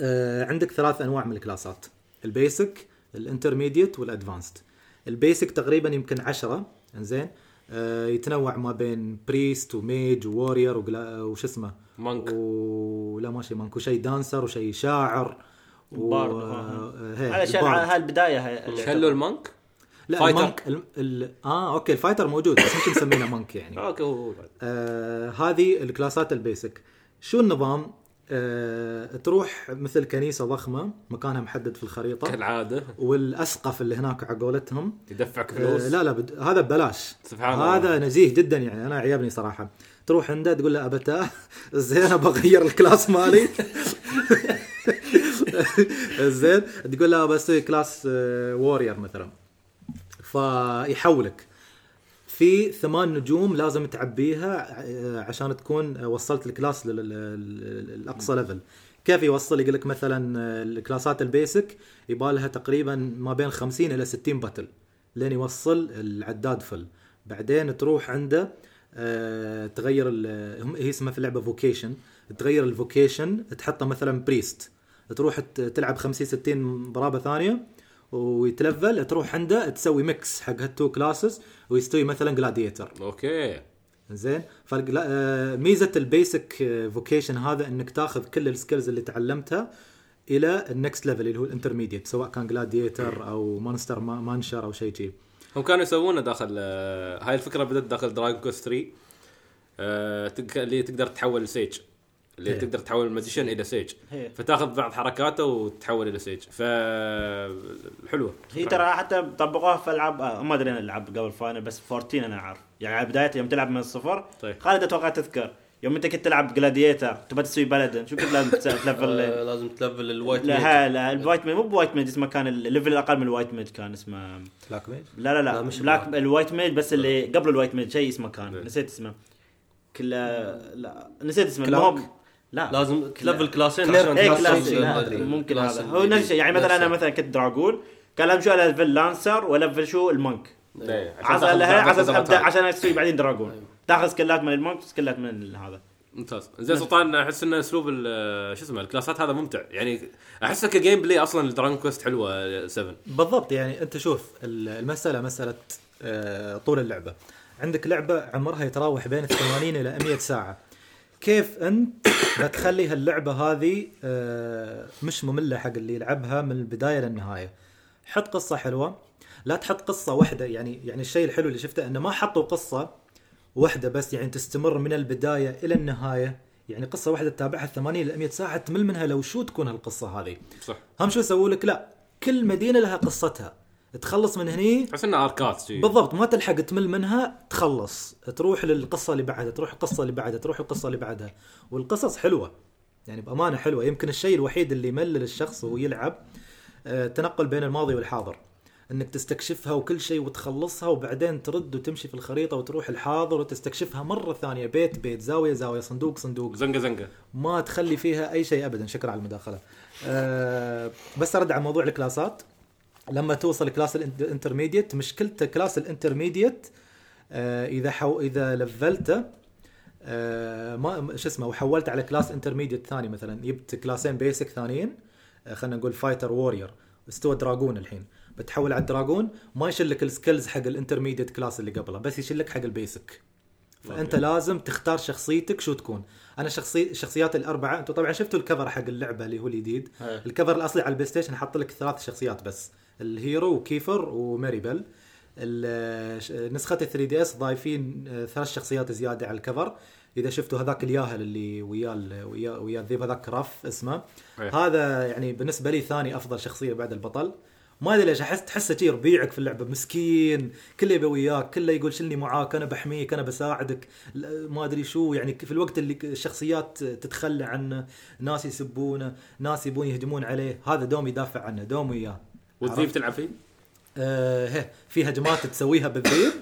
آه عندك ثلاث أنواع من الكلاسات. البيسك الانترميديت والادفانسد البيسك تقريبا يمكن 10 إنزين. آه يتنوع ما بين priest و mage و warrior وقلا- وش اسمه؟ monk. ولا ماشي monk وشيء dancer وشيء شاعر و... bard. آه، هي، هذا الاشياء ال bard. هاي البداية هاي شلوا ال monk لا fighter. ال monk ال... ال... آه okay ال fighter موجود بس ممكن نسمينه monk يعني. okay هو. آه هذه ال classات ال basic. شو النظام؟ تروح مثل كنيسة ضخمة مكانها محدد في الخريطة. كالعادة. والأسقف اللي هناك على قولتهم. يدفعك آه فلوس. لا لا بد... هذا ببلاش. سبحان الله. هذا نزيه جدا يعني أنا عجبني صراحة. تروح عنده تقول له ابتاه زين بغير ال class مالي. زين تقول له بسوي class warrior مثلا. فيحولك. في ثمان نجوم لازم تعبيها آه، عشان تكون آه، وصلت ال class لل- لل- للأقصى level كيف يوصل؟ يقول لك مثلا آه، ال classات ال basic يبالها تقريبا ما بين 50 إلى 60 battle لين يوصل العداد full بعدين تروح عنده تغير هي اسمها في اللعبة vocation تغير ال vocation تحطه مثلا priest تروح تلعب 50 60 ضرابه ثانية ويت level تروح عنده تسوي mix حق هالتو classes ويستوي مثلا gladiator okay. زين؟ فميزه ال basic vocation هذا إنك تاخذ كل ال skills اللي تعلمتها إلى ال next level اللي هو ال intermediate سواء كان gladiator أو monster masher أو شيء شيء. هم كانوا يسوونه داخل آه، هاي الفكرة بدأت داخل دراجون كويست 3 آه، تق- اللي تقدر تحول لسيج. اللي إيه. تقدر تحول الماجيشن إلى سيج إيه. فتاخذ بعض حركاته وتحول إلى سيج ف حلوة هي ترى حتى طبقوها في ألعاب آه ما أدري أنا العاب قبل فاينل بس 14 أنا عارف يعني على بداية يوم تلعب من الصفر طيب. خالد أتوقع تذكر يوم أنت كنت تلعب جلاديتر تبى تسوي بلدن شو كنت لازم تس- تلفل آه، لازم تلفل الوايت لا ميج. ها لا الوايت ميج مو بوايت ميج اسمه كان الليفل الأقل من الوايت ميج كان اسمه بلاك ميج لا لا لا, لا، مش بلاك. الوايت ميج بس اللي قبل الوايت ميج شيء اسمه كان إيه. نسيت اسمه كله لا نسيت اسمه كلارك. لا. لازم تلفل كلاسين كلير- عشان إيه تحصل كلاس شيء، ما لا. أدري. ممكن هذا. هو نفس الشيء. يعني مثلا أنا. مثلا كنت دراجون كان لازم شو الفل لانسر والفل شو؟ المونك. إيه، لها عشان ابدا. عشان أسوي بعدين دراجون. تاخذ سكلات من المونك سكلات من هذا. ممتاز. زين سلطان أحس إن أسلوب ال- شو اسمه الكلاسات هذا ممتع. يعني أحسه كجيم بلاي أصلا الدراجون كويست حلوة 7 بالضبط. يعني أنت شوف ال- المسألة مسألة آه، طول اللعبة. عندك لعبة عمرها يتراوح بين 80 إلى 100 ساعة. كيف أنت بتخلي هاللعبة هذه آه، مش مملة حق اللي يلعبها من البداية للنهاية. حط قصة حلوة. لا تحط قصة واحدة يعني يعني الشيء الحلو اللي شفته إنه ما حطوا قصة واحدة بس يعني تستمر من البداية إلى النهاية. يعني قصة واحدة تتابعها 80 إلى 100 ساعة تمل منها لو شو تكون هالقصة هذه. صح. هم شو سووا لك؟ لا كل مدينة لها قصتها. تخلص من هني. تحس إنه اركات. بالضبط ما تلحق تمل منها تخلص. تروح للقصة اللي بعدها تروح القصة اللي بعدها تروح القصة اللي بعدها. والقصص حلوة. يعني بأمانة حلوة. يمكن الشيء الوحيد اللي يملل الشخص وهو يلعب آه، التنقل بين الماضي والحاضر. إنك تستكشفها وكل شيء وتخلصها وبعدين ترد وتمشي في الخريطة وتروح الحاضر وتستكشفها مرة ثانية. بيت بيت. زاوية زاوية. صندوق صندوق. زنقة زنقة. ما تخلي فيها أي شيء ابدا. شكرا على المداخلة. أه بس أرد على موضوع ال classات. لما توصل class ال intermediate مشكلته class ال intermediate أه إذا حو إذا levelته أه ما شو اسمه وحولت على class intermediate ثاني مثلا جبت classين basic ثانيين أه خلينا نقول fighter warrior استوى dragoon الحين بتحول على ال dragoon ما يشيل لك ال skills حق ال intermediate class اللي قبله بس يشيل لك حق ال basic فأنت لازم تختار شخصيتك شو تكون. أنا شخصي الشخصيات الأربعة أنتم طبعا شفتوا ال cover حق اللعبة اللي هو الجديد. إيه. ال cover الأصلي على البلاي ستيشن حط لك ثلاث شخصيات بس. ال hero وكيفر وماري بيل ال- ش- نسخة 3 دي اس ضايفين آه، ثلاث شخصيات زيادة على ال cover. إذا شفتوا هذاك الياهل اللي وياه وياه وياه الذيب هذاك راف اسمه. إيه. هذا يعني بالنسبة لي ثاني أفضل شخصية بعد البطل. ما أدري ليش احس تحسه شي ربيعك في اللعبة. مسكين كله يبي وياك كله يقول شلني معاك أنا بحميك أنا بساعدك. ما أدري شو يعني في الوقت اللي الشخصيات تتخلى عنه ناس يسبونه ناس يبون يهجمون عليه هذا دوم يدافع عنه دوم وياه. والذيب تلعب فيه؟ آه في هجمات تسويها بالذيب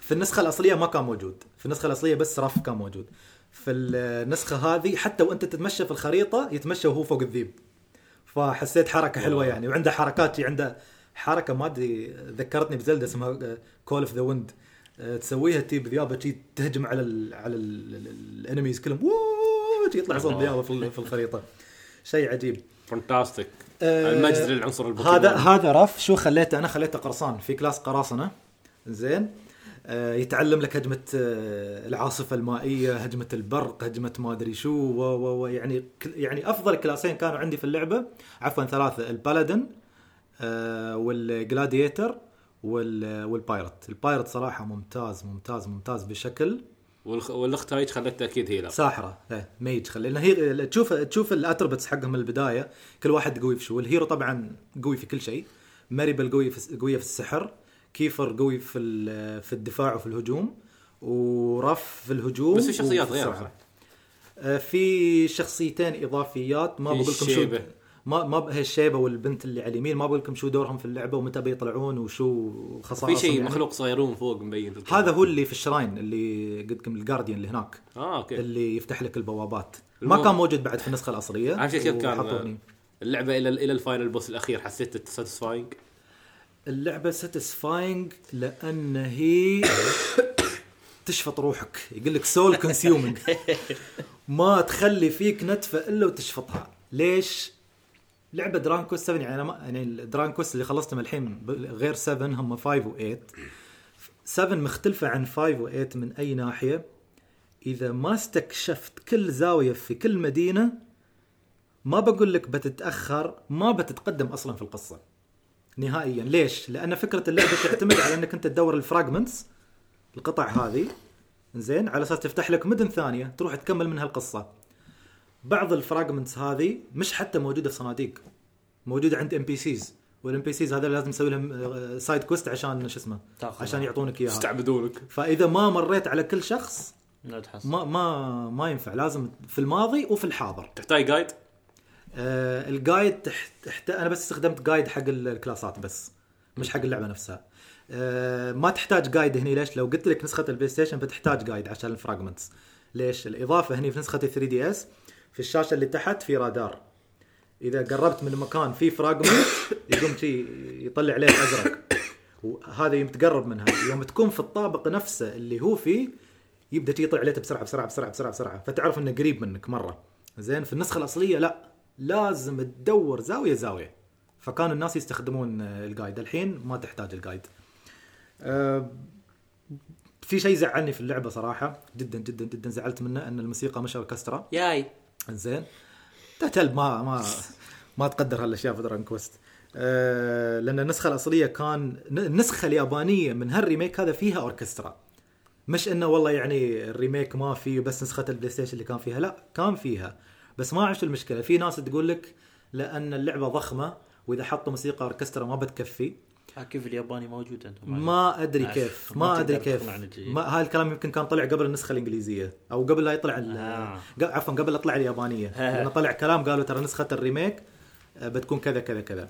في النسخة الأصلية ما كان موجود. في النسخة الأصلية بس رف كان موجود. في النسخة هذه حتى وأنت تتمشى في الخريطة يتمشى وهو فوق الذيب. فحسيت حركة حلوة يعني وعنده حركات عنده حركة ما أدري ذكرتني بزلدة اسمها call of the wind تسويها تي ذيابة شي تهجم على ال على ال enemies كلهم. يطلع صوت في ال- في الخريطة. شيء عجيب. fantastic آه، المجد للعنصر البوكيمون هذا هذا رف شو خليته؟ أنا خليته قرصان في class قراصنة. زين. آه، يتعلم لك هجمة آه، العاصفة المائية هجمة البرق هجمة ما أدري شو و و و يعني يعني أفضل classين كانوا عندي في اللعبة. عفوا ثلاثة ال paladin آه، وال gladiator وال- وال pirate. ال pirate صراحة ممتاز ممتاز ممتاز بشكل. والأخت هاي خلتها أكيد healer ساحرة إيه، mage خلي لأن هي تشوف تشوف ال attributes حقهم من البداية كل واحد قوي في شو ال hero طبعا قوي في كل شيء ماريبل قوي في قوية في السحر كيفر قوي في في الدفاع وفي الهجوم ورف في الهجوم بس في شخصيات وفي غير السرعة. صح؟ آه، في شخصيتين إضافيات ما بقول لكم شو. ما ما هي الشيبه والبنت اللي على اليمين ما بقول لكم شو دورهم في اللعبة ومتى بيطلعون وشو خصائصهم في شيء يعني. مخلوق صغيرون فوق مبين في. هذا هو اللي في ال shrine اللي قلت لكم ال guardian اللي هناك آه okay اللي يفتح لك البوابات المهم. ما كان موجود بعد في النسخة الأصلية عشان كذا كان وحطوني. اللعبة إلى إلى ال final boss الأخير حسيت satisfying اللعبة satisfying لأن هي تشفط روحك يقول لك soul consuming ما تخلي فيك نتفة إلا وتشفطها ليش؟ لعبة Dragon Quest 7 يعني أنا ما يعني Dragon Quest اللي خلصتهم الحين غير 7 هم 5 و8 7 مختلفة عن 5 و8 من أي ناحية. إذا ما استكشفت كل زاوية في كل مدينة ما بقول لك بتتأخر ما بتتقدم أصلا في القصة. نهائيا. ليش؟ لأن فكرة اللعبة تعتمد على إنك أنت تدور ال fragments القطع هذه. زين؟ على أساس تفتح لك مدن ثانية تروح تكمل منها القصة. بعض ال fragments هذه مش حتى موجودة في صناديق. موجودة عند NPCs وال NPCs هذا لازم تسوي لهم side quest عشان شو اسمه. عشان يعطونك إياها. يستعبدونك. فإذا ما مريت على كل شخص لا ما ما ما ينفع. لازم في الماضي وفي الحاضر. تحتاج guide آه ال guide تحت, تحت أنا بس استخدمت guide حق الكلاسات بس مش حق اللعبة نفسها. آه ما تحتاج guide هني. ليش؟ لو قلت لك نسخة ال PlayStation بتحتاج guide عشان ال fragments ليش؟ الإضافة هني في نسخة 3DS في الشاشة اللي تحت في رادار. إذا قربت من مكان فيه fragment يقوم يطلع عليه أزرق. وهذا يوم تقرب منها. يوم تكون في الطابق نفسه اللي هو فيه يبدأ يطلع عليه بسرعة بسرعة بسرعة بسرعة بسرعة. فتعرف إنه قريب منك مرة. زين؟ في النسخة الأصلية لا. لازم تدور زاوية زاوية. فكانوا الناس يستخدمون ال guide الحين ما تحتاج ال guide آه، في شيء زعلني في اللعبة صراحة. جدا جدا جدا زعلت منه إن الموسيقى مش أوركسترا. ياي. زين. تهتل ما ما ما تقدر هالأشياء في Dragon Quest آه لأن النسخة الأصلية كان النسخه اليابانية من هال remake هذا فيها أوركسترا. مش إنه والله يعني ال remake ما فيه بس نسخة ال PlayStation اللي كان فيها. لا كان فيها. بس ما شو المشكلة. في ناس تقول لك لأن اللعبة ضخمة وإذا حطوا موسيقى أوركسترا ما بتكفي. كيف الياباني موجود أنتم ما أدري عارف. كيف ما أدري كيف. ما هاي الكلام يمكن كان طلع قبل النسخة الإنجليزية أو قبل لا يطلع آه. عفوا قبل لا تطلع اليابانية لأنه طلع كلام قالوا ترى نسخة ال remake آه، بتكون كذا كذا كذا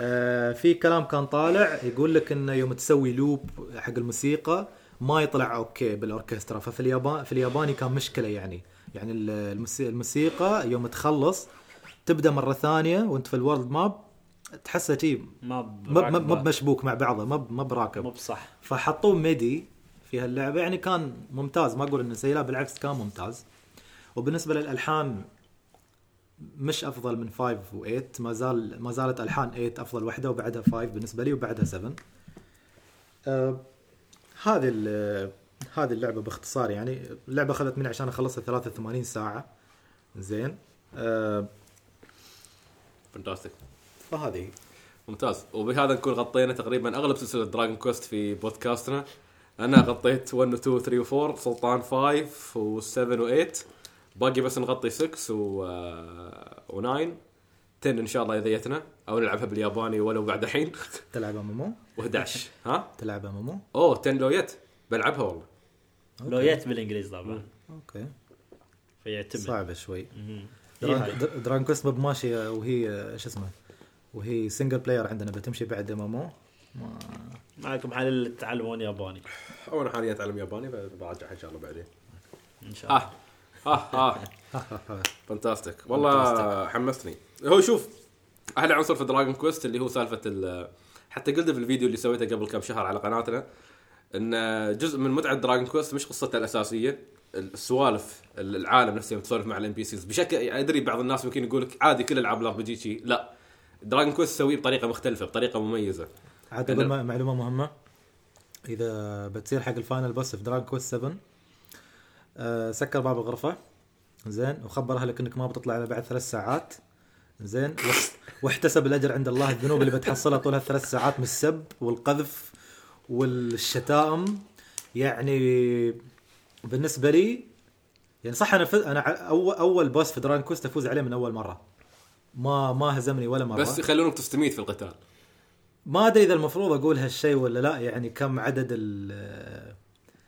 آه، في كلام كان طالع يقول لك إنه يوم تسوي loop حق الموسيقى ما يطلع okay بالأوركسترا ففي اليابان في الياباني كان مشكلة يعني يعني ال- الموسي- الموسيقى يوم تخلص تبدأ مرة ثانية وانت في ال world map تحسه شي ما ما ما- ما بمشبوك مع بعضه ما ما براكب مو بصح فحطوه MIDI في هاللعبة يعني كان ممتاز. ما أقول انه سيء لا بالعكس كان ممتاز. وبالنسبة للألحان مش أفضل من 5 و8 ما زال ما زالت ألحان 8 أفضل وحدة وبعدها 5 بالنسبة لي وبعدها 7 آه هذه ال- هذه اللعبة باختصار يعني. اللعبة أخذت مني عشان أخلصها 83 ساعة. زين. آه fantastic فهذه ممتاز. وبهذا نكون غطينا تقريبا أغلب سلسلة Dragon Quest في بودكاستنا. أنا غطيت 1 و 2 و 3 و 4 سلطان 5 و 7 و 8 باقي بس نغطي 6 و و 9 10 إن شاء الله إذا جتنا. أو نلعبها بالياباني ولو بعد الحين. تلعبها مومو و11 ها؟ تلعبها مومو أوه 10 لو جت. بلعبها والله. لو جيت بالإنجليزي طبعا. okay. فيعتمد. صعبة شوي. مهم. Dragon, هاي. Dra- Dragon Quest مب ماشيه وهي شو اسمه؟ وهي single player عندنا بتمشي بعد ام ام معكم حل تتعلمون ياباني؟ أو أنا حاليا أتعلم ياباني براجع إن شاء الله بعدين. إن شاء الله. آه آه. آه fantastic والله حمستني هو شوف أحلى عنصر في Dragon Quest اللي هو سالفة ال حتى قلت في الفيديو اللي سويته قبل كم شهر على قناتنا إن جزء من متعة Dragon Quest مش قصته الأساسية السوالف العالم نفسه يوم تسولف مع ال NPCs بشكل أدري بعض الناس ممكن يقول لك عادي كل ألعاب ال RPG لا. Dragon Quest تسويه بطريقة مختلفة بطريقة مميزة. عاد م- معلومة مهمة. إذا بتصير حق ال final boss في Dragon Quest 7 آه سكر باب الغرفة. زين وخبر أهلك إنك ما بتطلع إلا بعد ثلاث ساعات. زين واح- واحتسب الأجر عند الله الذنوب اللي بتحصلها طول هالثلاث ساعات من السب والقذف والشتائم. يعني بالنسبة لي يعني صح أنا ف... أنا اول أول boss في Dragon Quest افوز عليه من أول مرة. ما ما هزمني ولا مرة. بس يخلونك تستميت في القتال. ما أدري إذا المفروض أقول هالشيء ولا لا يعني كم عدد ال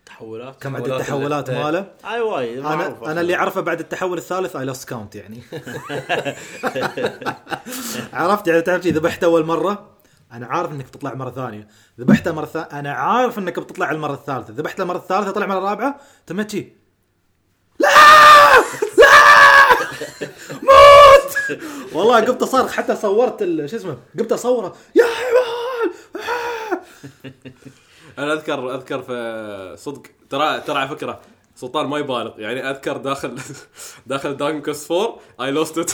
تحولات. كم عدد تحولات التحولات اللي- ماله. أي وايد أنا أنا اللي أعرفه بعد التحول الثالث I lost count يعني. عرفت يعني تعرف شي؟ ذبحت أول مرة أنا عارف إنك بتطلع مرة ثانية. ذبحته مرة ثانية أنا عارف إنك بتطلع المرة الثالثة. ذبحت المرة الثالثة طلع مرة الرابعة تمت شي. لا! لا! موت والله قمت اصرخ حتى صورت شو اسمه قمت أصوره يا حيوان! أنا اذكر أذكر في صدق ترى ترى على فكرة سلطان ما يبالغ يعني أذكر داخل داخل Dragon Quest 4 I lost it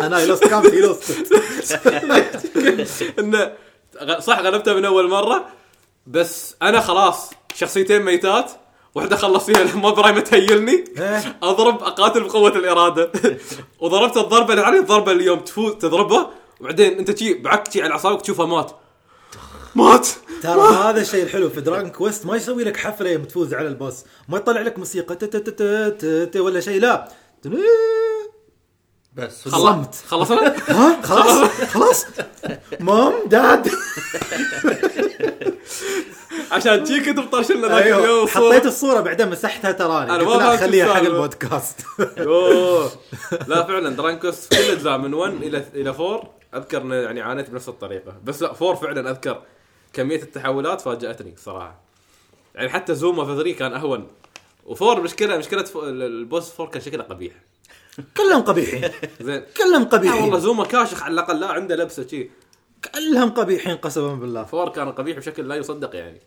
أنا I lost count I lost إنه صح غلبته من أول مرة بس أنا خلاص شخصيتين ميتات واحدة خلص فيها ما براي تهيلني. إيه. أضرب أقاتل بقوة الإرادة. وضربت الضربة اللي عليه الضربة اللي يوم تفوز تضربه وبعدين أنت شي بعك شي على أعصابك تشوفه مات. مات. ترى هذا الشيء الحلو في Dragon Quest ما يسوي لك حفلة يوم تفوز على ال boss. ما يطلع لك موسيقى ولا شيء لا. بس. صمت. خلصنا؟ ها؟ خلاص؟ خلاص؟ Mom Dad. عشان شي كنت مطرشلنا ذاك أيوه اليوم حطيت الصورة بعدين مسحتها تراني قلت ما خليها حق. البودكاست. لا فعلا في كل الاجزاء من 1 إلى إلى 4 أذكر يعني عانيت بنفس الطريقة. بس لا 4 فعلا أذكر كمية التحولات فاجأتني صراحة. يعني حتى زوما في 3 كان أهون. و4 مشكله مشكلة ال boss 4 كان شكله قبيح. كلهم قبيحين. زين. كلهم آه والله قبيحين زوما كاشخ على الأقل لا عنده لبسة شي. كلهم قبيحين قسما بالله. 4 كان قبيح بشكل لا يصدق يعني.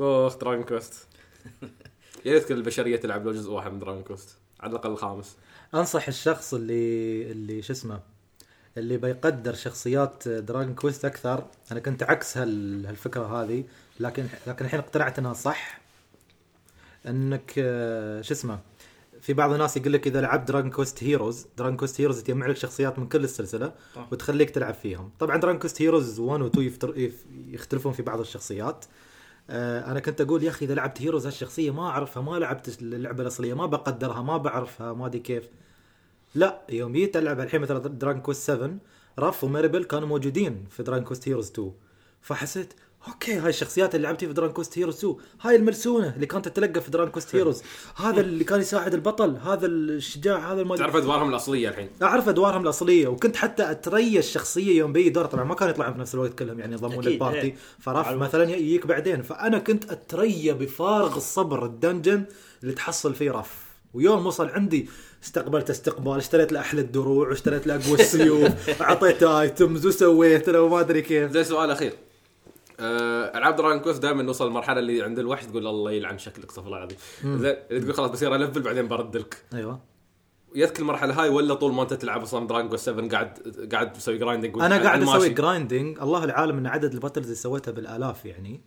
اخ Dragon Quest يا ريت كل البشرية تلعب لو جزء واحد من Dragon Quest على الأقل الخامس أنصح الشخص اللي اللي شو اسمه اللي بيقدر شخصيات Dragon Quest أكثر. أنا كنت عكس هال هالفكرة هذه لكن لكن الحين اقتنعت إنها صح. إنك شو اسمه في بعض الناس يقول لك إذا لعبت Dragon Quest Heroes Dragon Quest Heroes تجمع لك شخصيات من كل السلسلة طبعا. وتخليك تلعب فيهم. طبعا Dragon Quest Heroes 1 و 2 يفتر- يف- يختلفون في بعض الشخصيات. آه، أنا كنت أقول يا أخي إذا لعبت Heroes هالشخصية ما أعرفها ما لعبت اللعبة الأصلية ما بقدرها ما بعرفها ما أدري كيف. لا يوم جيت ألعب الحين مثلا Dragon Quest 7 راف وميربل كانوا موجودين في Dragon Quest Heroes 2 فحسيت okay هاي الشخصيات اللي لعبت فيها في Dragon Quest Heroes 2 هاي الملسونه اللي كانت تتلقى في Dragon Quest Heroes هذا اللي كان يساعد البطل هذا الشجاع هذا المال تعرف أدوارهم الأصلية الحين. أعرف أدوارهم الأصلية وكنت حتى اتريى الشخصية يوم بيجي دور طبعا ما كانوا يطلعون في نفس الوقت كلهم يعني ينضمون أكيد، لل party. إيه. فراف معلومة. مثلا يجيك بعدين. فأنا كنت اتريى بفارغ الصبر ال dungeon اللي تحصل فيه راف. ويوم وصل عندي استقبلت استقبال اشتريت له أحلى الدروع واشتريت له أقوى السيوف اعطيته items وسويت له وما أدري كيف. زي سؤال أخير. ألعاب Dragon Quest دائما نوصل المرحله اللي عند الوحش تقول الله يلعن شكلك استغفر الله العظيم زين تقول خلاص بصير ألفل بعدين برد لك أيوه. يذكر المرحلة هاي ولا طول ما أنت تلعب أصلا Dragon Quest 7 قاعد قاعد تسوي grinding أنا قاعد أسوي grinding الله العالم إن عدد ال battles اللي سويتها بالآلاف يعني.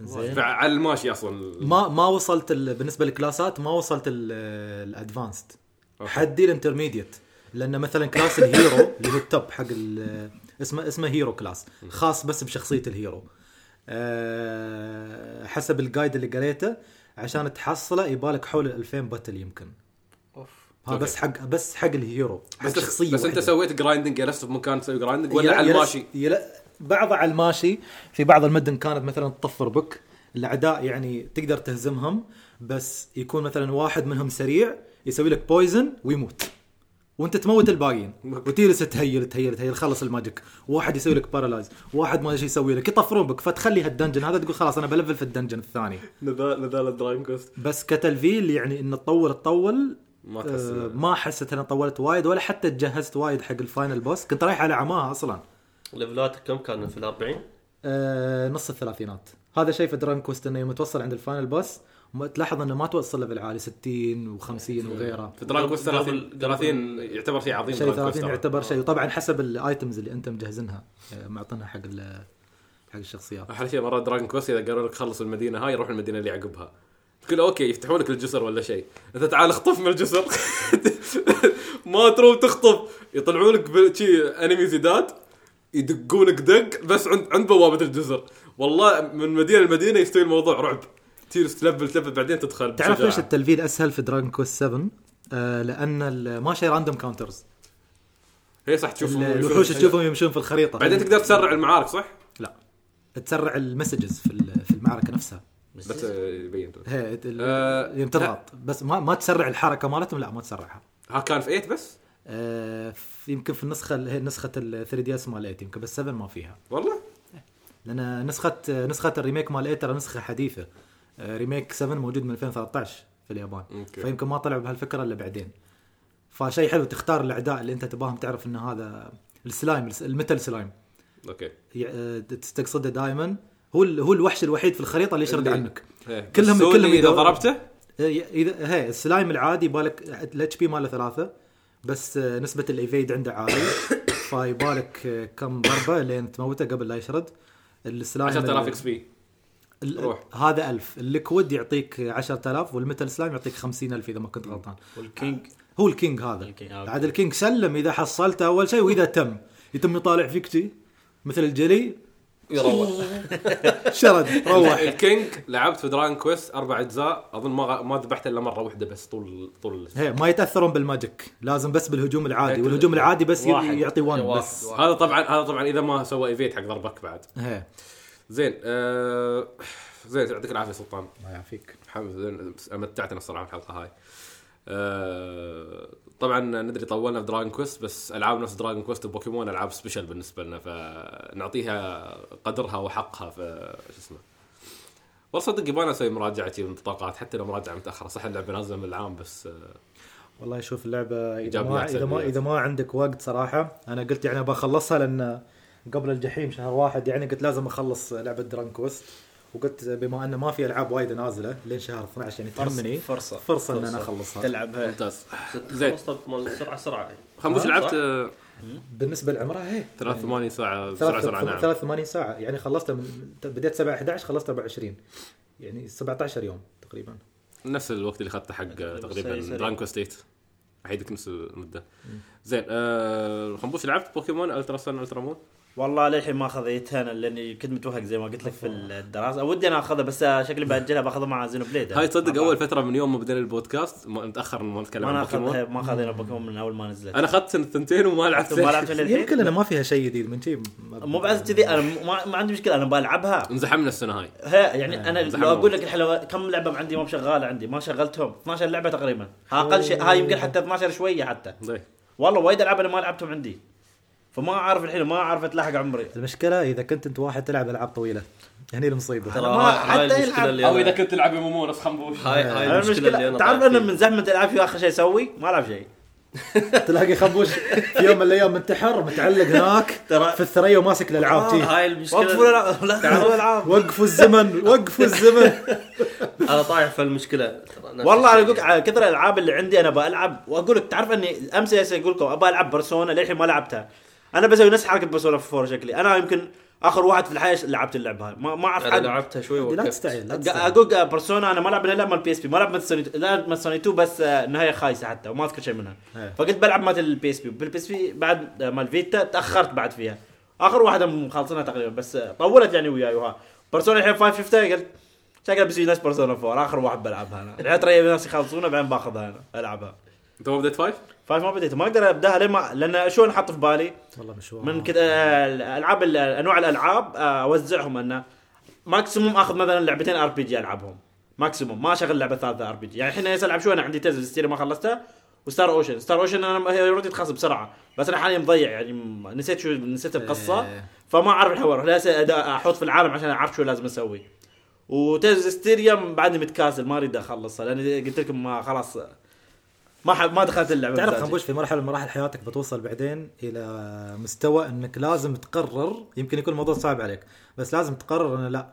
زين. على الماشي أصلا. ما ما وصلت ال... بالنسبة لل class ات ما وصلت ال advanced. حدي ال intermediate لأن مثلا class ال hero اللي هو ال top حق ال- اسمه اسمه hero class خاص بس بشخصية ال hero حسب ال guide اللي قريته عشان تحصله يبالك حول ال 2000 battle يمكن. أوف. هذا. بس حق بس حق ال hero حق بس شخصية بس أنت. سويت grinding جلست بمكان تسوي grinding ولا يلا- على الماشي؟ يلا. بعضها على الماشي في بعض المدن كانت مثلا تطفر بك الأعداء يعني تقدر تهزمهم بس يكون مثلا واحد منهم سريع يسوي لك poison ويموت. وانت تموت الباقيين. وتجلس ت heal ت heal ت heal خلص ال magic. واحد يسوي لك paralyze واحد ما أدري إيش يسوي لك. يطفرون بك. فتخلي هال dungeon. هذا تقول خلاص أنا ب level في ال dungeon الثاني. نزال Dragon Quest بس كتلفيل يعني إنه تطول تطول. ما تحس آه ما حسيت اني طولت وايد ولا حتى تجهزت وايد حق ال final boss. كنت رايح على عماها أصلا. level اتك كم كان في ال 40 آه نص الثلاثينات. هذا شيء في Dragon Quest إنه يوم توصل عند ال final boss. تلاحظ إنه ما توصل level عالي 60 و50 وغيره. في Dragon Quest قبل- 30 قبل- 30 يعتبر شيء عظيم شيء Dragon Quest 30 ترى. يعتبر شيء. وطبعا حسب ال items اللي أنت مجهزنها آه، معطينها حق حق الشخصيات. أحلى شيء مرات Dragon Quest إذا قالوا لك خلص المدينة هاي روح المدينة اللي عقبها تقول okay يفتحوا لك الجسر ولا شيء. أنت تعال اخطف من الجسر. ما تروح تخطف. يطلعوا لك ب- شي enemies هيدات. يدقونك دق بس عند عند بوابة الجسر. والله من مدينة لمدينة يستوي الموضوع رعب. تصير ت level ت level بعدين تدخل تعرف. ليش التلفيل أسهل في Dragon Quest 7 آه لأن ال- ماشي random encounters هي صح تشوف الوحوش تشوفهم يمشون في الخريطة. بعدين تقدر تسرع المعارك صح؟ لا. تسرع ال messages في ال- في المعركة نفسها. بس آه، يبين آه، يوم تضغط بس ما ما تسرع الحركة مالتهم لا ما تسرعها. ها كان في 8 بس؟ آه في- يمكن في النسخة اللي هي نسخة ال 3DS مال 8 يمكن بس 7 ما فيها. والله؟ لأن نسخه نسخة ال remake مال 8 ترى نسخة حديثة. remake 7 موجود من 2013 في اليابان. okay. فيمكن ما طلعوا بهالفكرة إلا بعدين. فشيء حلو تختار الأعداء اللي أنت تباهم تعرف إن هذا ال slime ال metal slime. okay. آه، تستقصده دائما. هو هو الوحش الوحيد في الخريطة اللي يشرد عنك. إيه. كلهم- كلهم إذا ضربته؟ آه، ي- اذا هي السلايم العادي بالك ال HP ماله ثلاثة بس آه، نسبة ال evade عنده عالي فيبالك آه، كم ضربة لين تموته قبل لا يشرد. السلايم 10000 ال- XP. روح. هذا 1000 ال liquid يعطيك 10000 وال metal slime يعطيك 50000 إذا ما كنت غلطان. وال king. هو ال king هذا. ال king، آه، عاد ال king. slime إذا حصلته أول شيء وإذا تم. يتم يطالع فيك شي. مثل الجلي. يروح شرد. روح. ال king لعبت في Dragon Quest أربع أجزاء. أظن ما ما ذبحته إلا مرة واحدة بس طول طول هي ما يتأثرون بال magic. لازم بس بالهجوم العادي. والهجوم العادي بس واحد. يعطي 1 واحد. بس. واحد. هذا طبعا هذا طبعا إذا ما سوى evade حق ضربك بعد. هي. زين آه زين يعطيك العافية سلطان. ما يعافيك. محمد زين متعتنا الصراحة الحلقة هاي. آه طبعا ندري طولنا في Dragon Quest بس ألعاب نفس Dragon Quest و Pokémon ألعاب special بالنسبة لنا فنعطيها قدرها وحقها في شو اسمه. والله صدق يبغى أسوي مراجعة شي من حتى لو مراجعة متأخرة. صح اللعبة نازلة من العام بس آه والله شوف اللعبة إذا ما إذا ما. إذا ما عندك وقت صراحة أنا قلت يعني بخلصها لأن قبل الجحيم شهر واحد يعني قلت لازم أخلص لعبة Dragon Quest وقلت بما انه ما في ألعاب وايدة نازلة لين شهر 12 يعني تهمني. فرصة فرصة ان أنا. أخلصها. تلعبها ممتاز. زين. خلصت مال سرعة سرعة خنبوش صح؟ لعبت بالنسبة لعمرها هي 83 ساعة بسرعة ثلاث- سرعه نعم. 83 ساعة. يعني خلصتها من بديت 7 11 خلصت 24 يعني 17 يوم تقريبا. نفس الوقت اللي اخذته حق تقريبا. Dragon Quest 8 احيدك نفس المدة. زين آه خنبوش لعبت Pokémon Ultra Sun Ultra Moon والله للحين ما خذيتها أنا لاني كنت متوهق زي ما قلت لك في الدراسة. ودي أنا اخذها بس شكلي باجلها باخذها مع Xenoblade. هاي تصدق أول فترة من يوم ما بدينا البودكاست ما نتاخر ما نتكلم ما عن أنا بوكيمون اخذها ما أخذنا بوكيمون من أول ما نزلت. أنا أخذت سنة ثنتين وما لعبت ما لعبت يمكن أنا ما فيها شيء جديد من شيء. مو بعد كذي أنا ما, ما عندي مشكلة أنا بلعبها. انزحمنا السنة هاي. ها يعني أنا زحمة. لو أقول لك الحين لو كم لعبة عندي ما شغاله عندي ما شغلتهم. 12 لعبة تقريبا. ها أقل شيء هاي يمكن حتى 12 شوية حتى. والله وايد ألعاب أنا ما لعبتهم عندي. فما أعرف الحين ما أعرف اتلاحق عمري. المشكلة إذا كنت أنت واحد تلعب ألعاب طويلة. هني المصيبة. ترى ما حتى يلعب. أو إذا كنت تلعب مو نفس خنبوش. هاي هاي المشكلة تعرف أنا. من زحمه الالعاب في آخر شيء أسوي؟ ما ألعب شيء. تلاقي خنبوش في يوم من الأيام منتحر متعلق هناك ترى في الثريا وماسك الألعاب تي هاي وقفوا المشكلة تعالوا الألعاب. وقفوا الزمن وقفوا الزمن. أنا طايح في المشكلة. والله أنا. أقول لك على كثر الألعاب اللي عندي أنا بلعب واقول لك تعرف أني أمس أقول لكم أبى ألعب بيرسونا للحين ما لعبتها. أنا بسوي نفس حركة Persona 4 شكلي. أنا يمكن آخر واحد في الحياة لعبت اللعبة هاي. ما, ما أعرف حد. لعبتها شوي لا ووقفت. تستعجل لا تستعجل أقول Persona أنا ما لعب إلا مال PSP ما لعب مال سوني لا مال سوني 2 بس آه، نهاية خايسة حتى وما أذكر شيء منها. إيه. فقلت بلعب مال ال PSP بال PSP بعد آه، مال Vita تأخرت بعد فيها. آخر واحدة مخلصينها تقريبا بس آه، طولت يعني وياي وها. Persona الحين 5 شفتها قلت شكلها بيصير نفس Persona 4 آخر واحد بلعبها أنا. الحين ترى ناس يخلصونها بعدين باخذها أنا ألعبها. انت ما بديت five؟ five ما بديت. ما أقدر أبدأها لين ما لأن شو نحط في بالي؟ والله مشوار من كذا آه، العاب ال- انواع الألعاب آه، أوزعهم انه maximum آخذ مثلا لعبتين RPG ألعبهم. maximum ما أشغل لعبة ثالثة RPG يعني الحين ألعب شو أنا عندي Zestiria ما خلصتها. و Star Ocean Star Ocean أنا هي already تخلص بسرعة. بس أنا حاليا مضيع يعني نسيت شو نسيت القصة. إيه. فما أعرف الحوار. لازم أدا- أحط في العالم عشان أعرف شو لازم أسوي. و Zestiria بعدني متكاسل ما أريد أخلصها. لأن قلت لكم ما خلاص ما ح- ما دخلت اللعبة تعرف. خنبوش في مرحله من مراحل حياتك بتوصل بعدين إلى مستوى إنك لازم تقرر يمكن يكون الموضوع صعب عليك بس لازم تقرر إنه لا.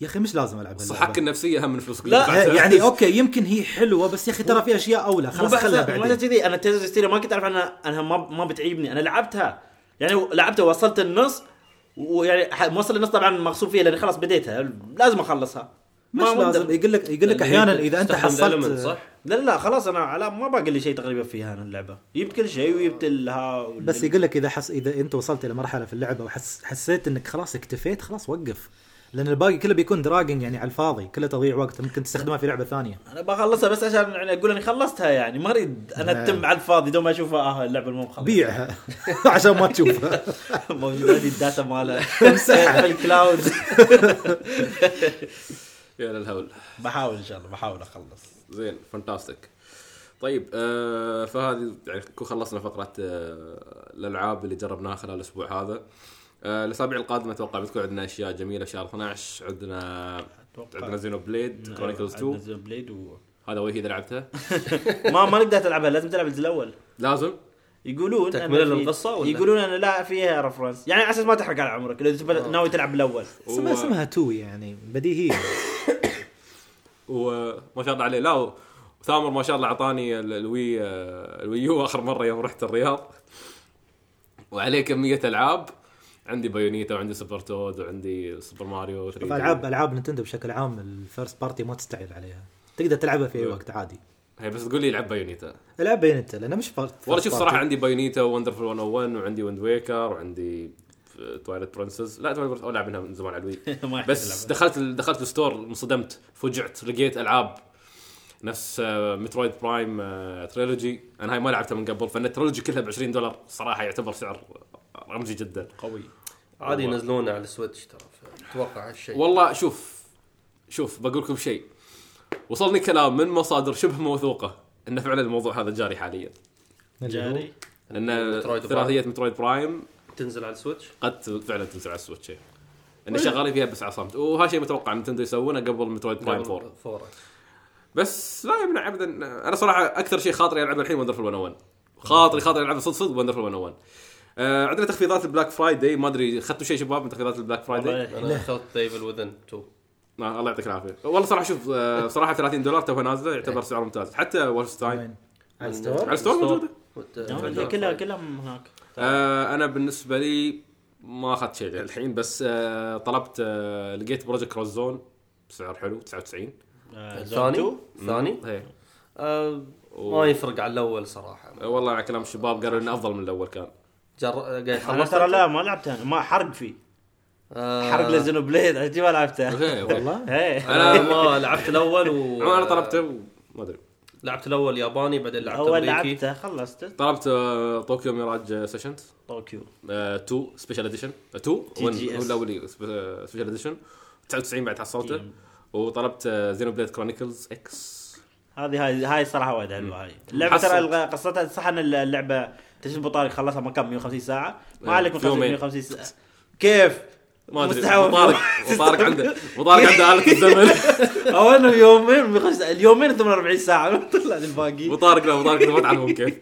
يا أخي مش لازم ألعب. صحتك النفسية اهم من فلوسك لا،. يعني okay يمكن هي حلوة بس يا أخي ترى في أشياء أولى. خلاص خلها ما بعدين كذي أنا Zestiria ما كنت أعرف انها أنها ما ما بتعيبني. أنا لعبتها. يعني لعبتها وصلت النص ويعني موصل النص طبعا مغصوب فيها لأني خلاص بديتها. لازم أخلصها. مش ما لازم. يقول لك يقول لك أحيانا إذا أنت حصلت صح؟ لا لا خلاص أنا على ما باقي لي شيء تقريبا فيها أنا اللعبة. جبت كل شيء وجبت الها بس يقول لك إذا حس إذا أنت وصلت إلى مرحلة في اللعبة وحس حسيت إنك خلاص اكتفيت خلاص وقف. لأن الباقي كله بيكون dragging يعني على الفاضي كله تضييع وقت ممكن تستخدمها في لعبة ثانية. أنا بخلصها بس عشان يعني أقول إني خلصتها يعني ما أريد أنا. أتم على الفاضي دوم أشوفها. آه اللعبة مو مخلصه بيعها. عشان ما تشوفها. موجود عندي ال data مالها. امسحها. في الكلاود يا للهول. بحاول إن شاء الله بحاول أخلص. زين fantastic طيب آه فهذه يعني نكون خلصنا فقرة آه الألعاب اللي جربناها خلال الأسبوع هذا. آه الأسابيع القادمة أتوقع بتكون عندنا أشياء جميلة في شهر 12 عندنا عندنا Xenoblade Chronicles 2 عندنا Blade و... هذا وهي إذا لعبتها؟ ما ما نقدر تلعبها لازم تلعب الجزء الأول. لازم؟ يقولون في- للقصة ولا؟ يقولون انه لا فيها reference يعني على أساس ما تحرق على عمرك اذا ناوي تلعب بالاول اسمها اسمها two يعني بديهية. وما شاء الله عليه. لا وثامر ما شاء الله اعطاني ال- ال Wii آه، ال Wii U آخر مرة يوم رحت الرياض. وعليه كمية ألعاب. عندي Bayonetta وعندي Super Toad وعندي Super Mario 3 العاب ألعاب Nintendo بشكل عام ال first party ما تستعجل عليها. تقدر تلعبها في أي وقت عادي. هي بس تقول لي العب Bayonetta. العب Bayonetta لأنه مش first والله شوف صراحة عندي Bayonetta و Wonderful 101 وعندي Wind Waker وعندي Twilight Princess لا Twilight العب منها من زمان على ال Wii بس. دخلت دخلت ال store انصدمت فجعت لقيت ألعاب نفس Metroid Prime Trilogy أنا هاي ما لعبتها من قبل فإن ال trilogy كلها ب 20 دولار صراحة يعتبر سعر رمزي جدا. قوي. عادي ينزلونه على ال Switch ترى أتوقع هالشيء والله شوف شوف بقول لكم شيء. وصلني كلام من مصادر شبه موثوقة إن فعلا الموضوع هذا جاري حاليا. جاري. ان ثلاثية Metroid Prime تنزل على ال Switch؟ قد فعلا تنزل على ال Switch ان شغالين فيها بس على صمت وهذا شيء متوقع Nintendo يسوونه قبل Metroid Prime 4 four بس لا يمنع ابدا. أنا صراحة أكثر شيء خاطري العبه الحين وندرفul 101 خاطري خاطري العبه صدق صدق وندرفul 101 آه عندنا تخفيضات ال Black Friday. ما أدري اخذتوا شيء شباب من تخفيضات ال Black Friday؟ أنا أخذت The Evil Within 2 آه الله يعطيك العافية. والله صراحة شوف آه صراحة 30 دولار توها نازلة يعتبر سعر ممتاز. حتى Wolfenstein؟ على ال store؟ على ال store موجودة. آه، كلها كلها هناك. آه أنا بالنسبة لي ما أخذت شيء للحين بس آه طلبت آه لقيت Project X Zone بسعر حلو 99 آه، two. الثاني هي آه، ما يفرق على الأول صراحة. آه، والله على كلام الشباب قالوا إنه أفضل من الأول كان. جر... قاعد أنا ترى لا ما لعبتها ما حرق فيه. آه، حرق ل Xenoblade عشان ما لعبتها okay والله. أنا ما لعبت الأول و أنا طلبته ما أدري. لعبت الأول ياباني بعدين لعبت اول أمريكي. لعبته خلصت. طلبت آه، Tokyo Mirage Sessions Tokyo. 2 special edition 2 تي جي هو. الأولي special edition 99 بعد حصلته. وطلبت Xenoblade Chronicles X هذه هاي هاي الصراحه وايد حلوة هاي. اللعبة. ترى قصتها صح إن اللعبة تجي ابو طارق خلصها ما كان 150 ساعة. ما إيه، عليك من في يومين. 150 ساعة. كيف؟ ما أدري مستحوذ. أبو طارق أبو طارق عنده أبو طارق عنده آلة الزمن. أو إنه يومين 150 ساعة. اليومين 48 ساعة. طلع الباقي. طارق لا ابو طارق ما تعلمهم كيف.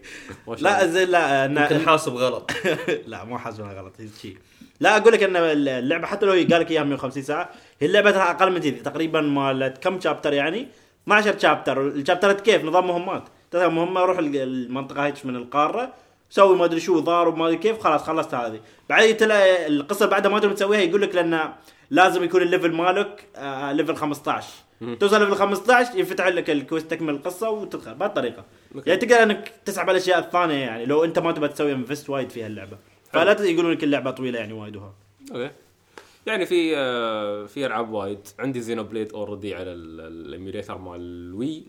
لا. زين لا يمكن حاسب غلط. لا مو حاسبها غلط شيء لا أقول لك إن اللعبة حتى لو قال لك إياها 150 ساعة هي اللعبة ترى أقل من كذي تقريبا مالت كم شابتر يعني؟ 12 شابتر الشابترات كيف؟ نظام مهمات. تذهب مهمة روح ال- المنطقة هيك من القارة سوي ما ادري شو ضارب ما ادري كيف خلاص خلصت هذه بعدين تلاقي القصة بعدها ما تقدر تسويها يقول لك لأن لازم يكون ال level مالك آه level 15 توصل ليفل 15 ينفتح لك ال quest تكمل القصة وتدخل بهالطريقه. يعني تقدر انك تسحب على الاشياء الثانية يعني لو انت ما تبغى تسوي invest وايد فيها اللعبه فلا يقولون لك اللعبه طويله يعني وايد وها okay يعني في آه، في العاب وايد عندي Xenoblade already على ال- ال- ال emulator مال ال Wii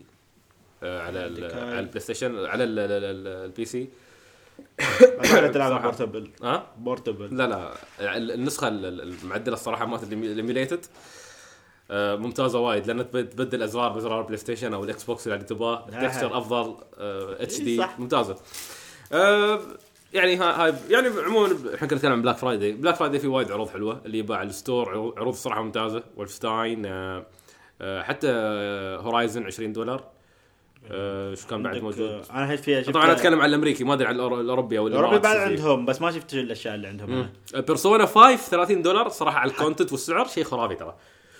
آه، على. على ال PlayStation على ال- ال- ال- ال PC تلعبها. portable. ها؟ portable. لا لا. ال- النسخة ال- ال- المعدلة الصراحة مالت ال emulated ممتازة وايد لأن تب- تبدل أزرار بأزرار ال PlayStation أو ال Xbox اللي تبغاه آه. ال texture أفضل HD. ممتازة. آه، يعني ها- هاي يعني عموما إحنا كنا نتكلم عن Black Friday Black Friday في وايد عروض حلوة اللي يباع على ال store عروض الصراحه ممتازة. Wolfenstein آه، آه، حتى Horizon 20 دولار. آه، شو كان بعد موجود آه، أنا هيك فيها طبعا أنا أتكلم عن الأمريكي ما أدري عن الأوروبي أو اوروبي الإماراتي بعد. عندهم بس ما شفت الأشياء اللي عندهم. Persona 5 30 دولار صراحة على ال content والسعر شيء خرافي ترى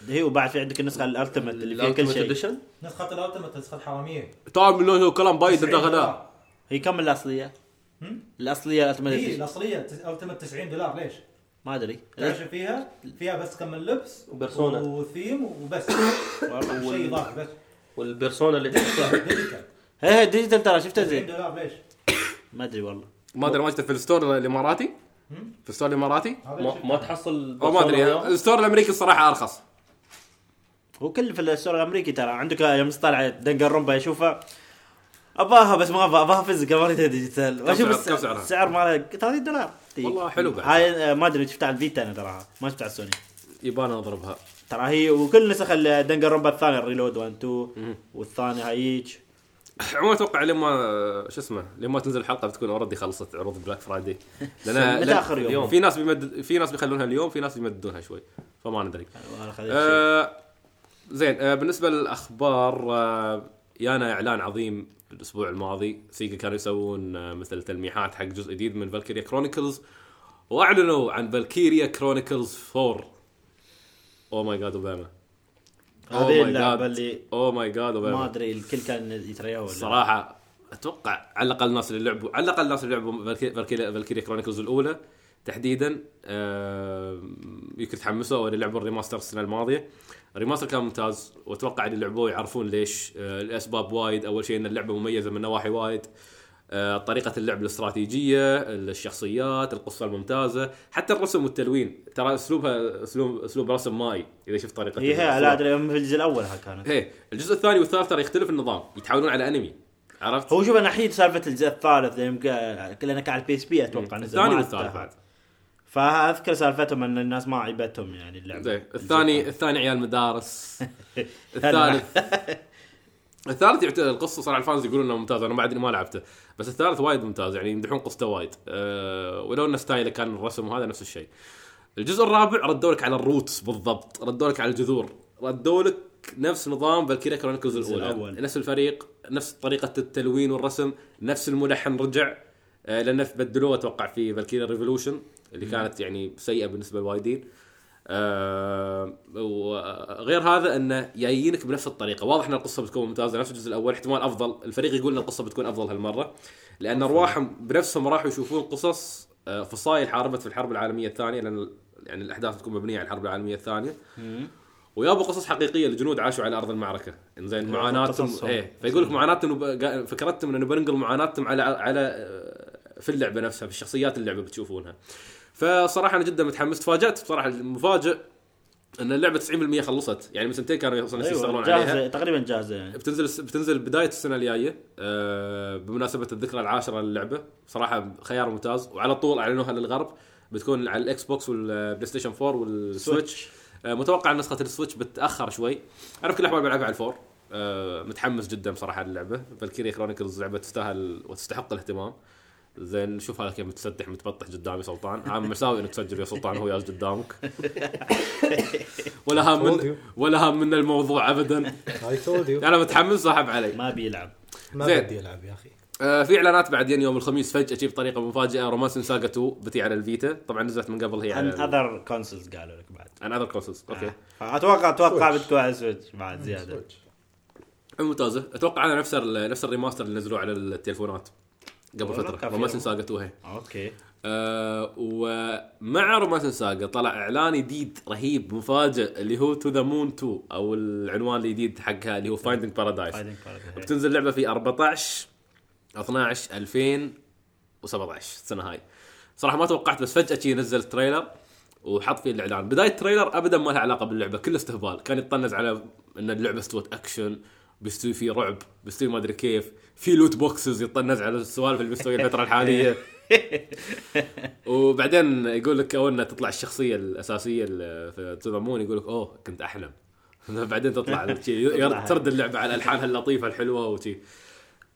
هي وبعد في عندك النسخة ال ultimate اللي فيها كل شيء نسخة ال ultimate نسخة حراميه تعال من هو كلام بايد 90 داخل دولار. هي كم الأصلية؟ الأصلية هي ال ultimate الأصلية ultimate 90 دولار ليش؟ ما أدري تعرف شو فيها؟ فيها بس كم اللبس و Persona. و theme وبس والله. شيء اضافي بس وال Persona اللي تحتها digital هي digital ترى شفتها 90 زين دولار ليش؟ ما أدري والله. ما أدري ما شفته في ال store الإماراتي؟ في ال store الإماراتي؟ ما, تحصل ما أدري؟ ال store الأمريكي الصراحة أرخص. هو كل في السوق الأمريكي ترى عندك يوم طالع Danganronpa اشوفها أباها بس ما أبغى ابغاها physical ما اريدها digital وأشوف؟ السعر مالها 30 دولار. والله حلو بعد. هاي آه، ما أدري شفتها على ال Vita أنا تراها ما شفتها على السوني يبان اضربها ترى هي وكل نسخ ال Danganronpa الثاني ال Reload 1 2 والثاني هايج عموما أتوقع لما شو اسمه لما تنزل الحلقة بتكون already خلصت عروض بلاك فرايدي لأن متى آخر يوم؟ في ناس بيمد في ناس بيخلونها اليوم في ناس بيمددونها شوي. فما ندري شيء. آه زين آه بالنسبة للأخبار آه يانا إعلان عظيم الأسبوع الماضي. Sega كانوا يسوون آه مثل تلميحات حق جزء جديد من Valkyria Chronicles وأعلنوا عن Valkyria Chronicles 4 oh my god اوباما هذه اللعبة اللي أو ماي جاد ما اوباما أدري الكل كان يترياها ولا صراحة أتوقع على الأقل الناس اللي لعبوا على الأقل الناس اللي لعبوا Valky- Valkyria Chronicles الأولى تحديدا آه، يمكن تحمسوا أو اللي لعبوا ال remaster السنة الماضية. ال remaster كان ممتاز وأتوقع اللي لعبوه يعرفون ليش آه، الأسباب وايد. أول شيء إن اللعبة مميزة من نواحي وايد. طريقة اللعب الاستراتيجية، الشخصيات، القصة الممتازة، حتى الرسم والتلوين، ترى اسلوبها اسلوب أسلوب رسم مائي إذا شفت طريقة هي الصور. لا أدري في الجزء الأول ها كانت. هي الجزء الثاني والثالث ترى يختلف النظام، يتحولون على أنمي، عرفت؟ هو شوف أنا حيد سالفة الجزء الثالث كلنا كان على ال PSP أتوقع نزل الثاني والثالث. فأذكر سالفتهم إن الناس ما عيبتهم يعني اللعبه الثاني الثاني عيال مدارس. الثالث الثالث يعت... القصة صراحة ال fans يقولون إنه ممتاز أنا بعد ما لعبته. بس الثالث وايد ممتاز يعني يمدحون قصته وايد. أه ولو ان style ه كان الرسم وهذا نفس الشيء. الجزء الرابع ردوا لك على ال roots بالضبط ردوا لك على الجذور. ردوا لك نفس نظام Valkyria Chronicles الأولى. الأول. نفس الفريق نفس طريقة التلوين والرسم نفس الملحن رجع. آه، لأنه بدلوه أتوقع في Valkyria Revolution اللي كانت يعني سيئة بالنسبة للوايدين آه وغير هذا أنه جايينك بنفس الطريقة. واضح إن القصة بتكون ممتازة. نفس الجزء الأول احتمال أفضل. الفريق يقول إن القصة بتكون أفضل هالمرة. لأن أرواحهم بنفسهم راحوا يشوفون قصص آه، فصائل حاربت في الحرب العالمية الثانية لأن يعني الأحداث تكون مبنية على الحرب العالمية الثانية. ويابوا قصص حقيقية. لجنود عاشوا على أرض المعركة. إنزين معاناتهم. إيه فيقول لك معاناتهم فكرتهم إنه بننقل معاناتهم على على آه، في اللعبة نفسها في الشخصيات اللعبة بتشوفونها. فصراحة أنا جدا متحمس تفاجأت بصراحة المفاجئ إن اللعبة 90% خلصت. يعني من سنتين كانوا يوصلون يشتغلون أيوه عليها. تقريبا جاهزة يعني. بتنزل بتنزل بداية السنة الجاية آه، بمناسبة الذكرى العاشرة للعبة. صراحة خيار ممتاز. وعلى طول أعلنوها للغرب. بتكون على ال Xbox وال PlayStation 4 وال Switch آه، متوقع نسخة ال Switch بتأخر شوي. أنا في كل الاحوال بلعبها على الفور. آه، متحمس جدا بصراحه للعبة. فالكيريا كرونيكلز لعبة تستاهل وتستحق الاهتمام. زين شوف هذا كيف متسدح متبطح قدامي سلطان. عام مساوي إنك تسجل يا سلطان وهو جالس قدامك. ولا هام من. ولا هام من الموضوع ابدا. اي تولد يو أنا متحمس صاحب علي. ما بيلعب. ما. بدي العب يا أخي. آه في إعلانات بعدين يوم الخميس فجأة تجي بطريقة مفاجئة رومانس ساجا 2 بتي على الفيتا. طبعا نزلت من قبل هي عن اذر consoles قالوا لك بعد. عن other consoles okay. آه. أتوقع سويتش. بتكون على السويتش بعد زيادة. سويتش. ممتازه أتوقع هذا نفس نفس ال remaster اللي نزلوه على التليفونات. قبل فترة. رومانس ساجا 2 هي. okay. آه ومع رومانس ساجا طلع إعلان جديد رهيب مفاجئ اللي هو تو ذا مون 2 أو العنوان الجديد حقها اللي هو فايندينج بارادايس. بتنزل اللعبه في 14 12 2017 السنة هاي. صراحة ما توقعت بس فجأة شي نزل trailer وحط فيه الإعلان. بداية ال trailer ابدا ما لها علاقة باللعبة كله استهبال. كان يطنز على إن اللعبة استوت أكشن بيستوي فيه رعب بيستوي ما أدري كيف. في loot boxes يطنز على السوالف اللي بيستوي الفترة الحالية. وبعدين يقول لك اول تطلع الشخصية الأساسية ال- في تو ذا مون يقول لك أوه كنت أحلم. بعدين تطلع ترد اللعبة على الالحانها اللطيفة الحلوة وشي.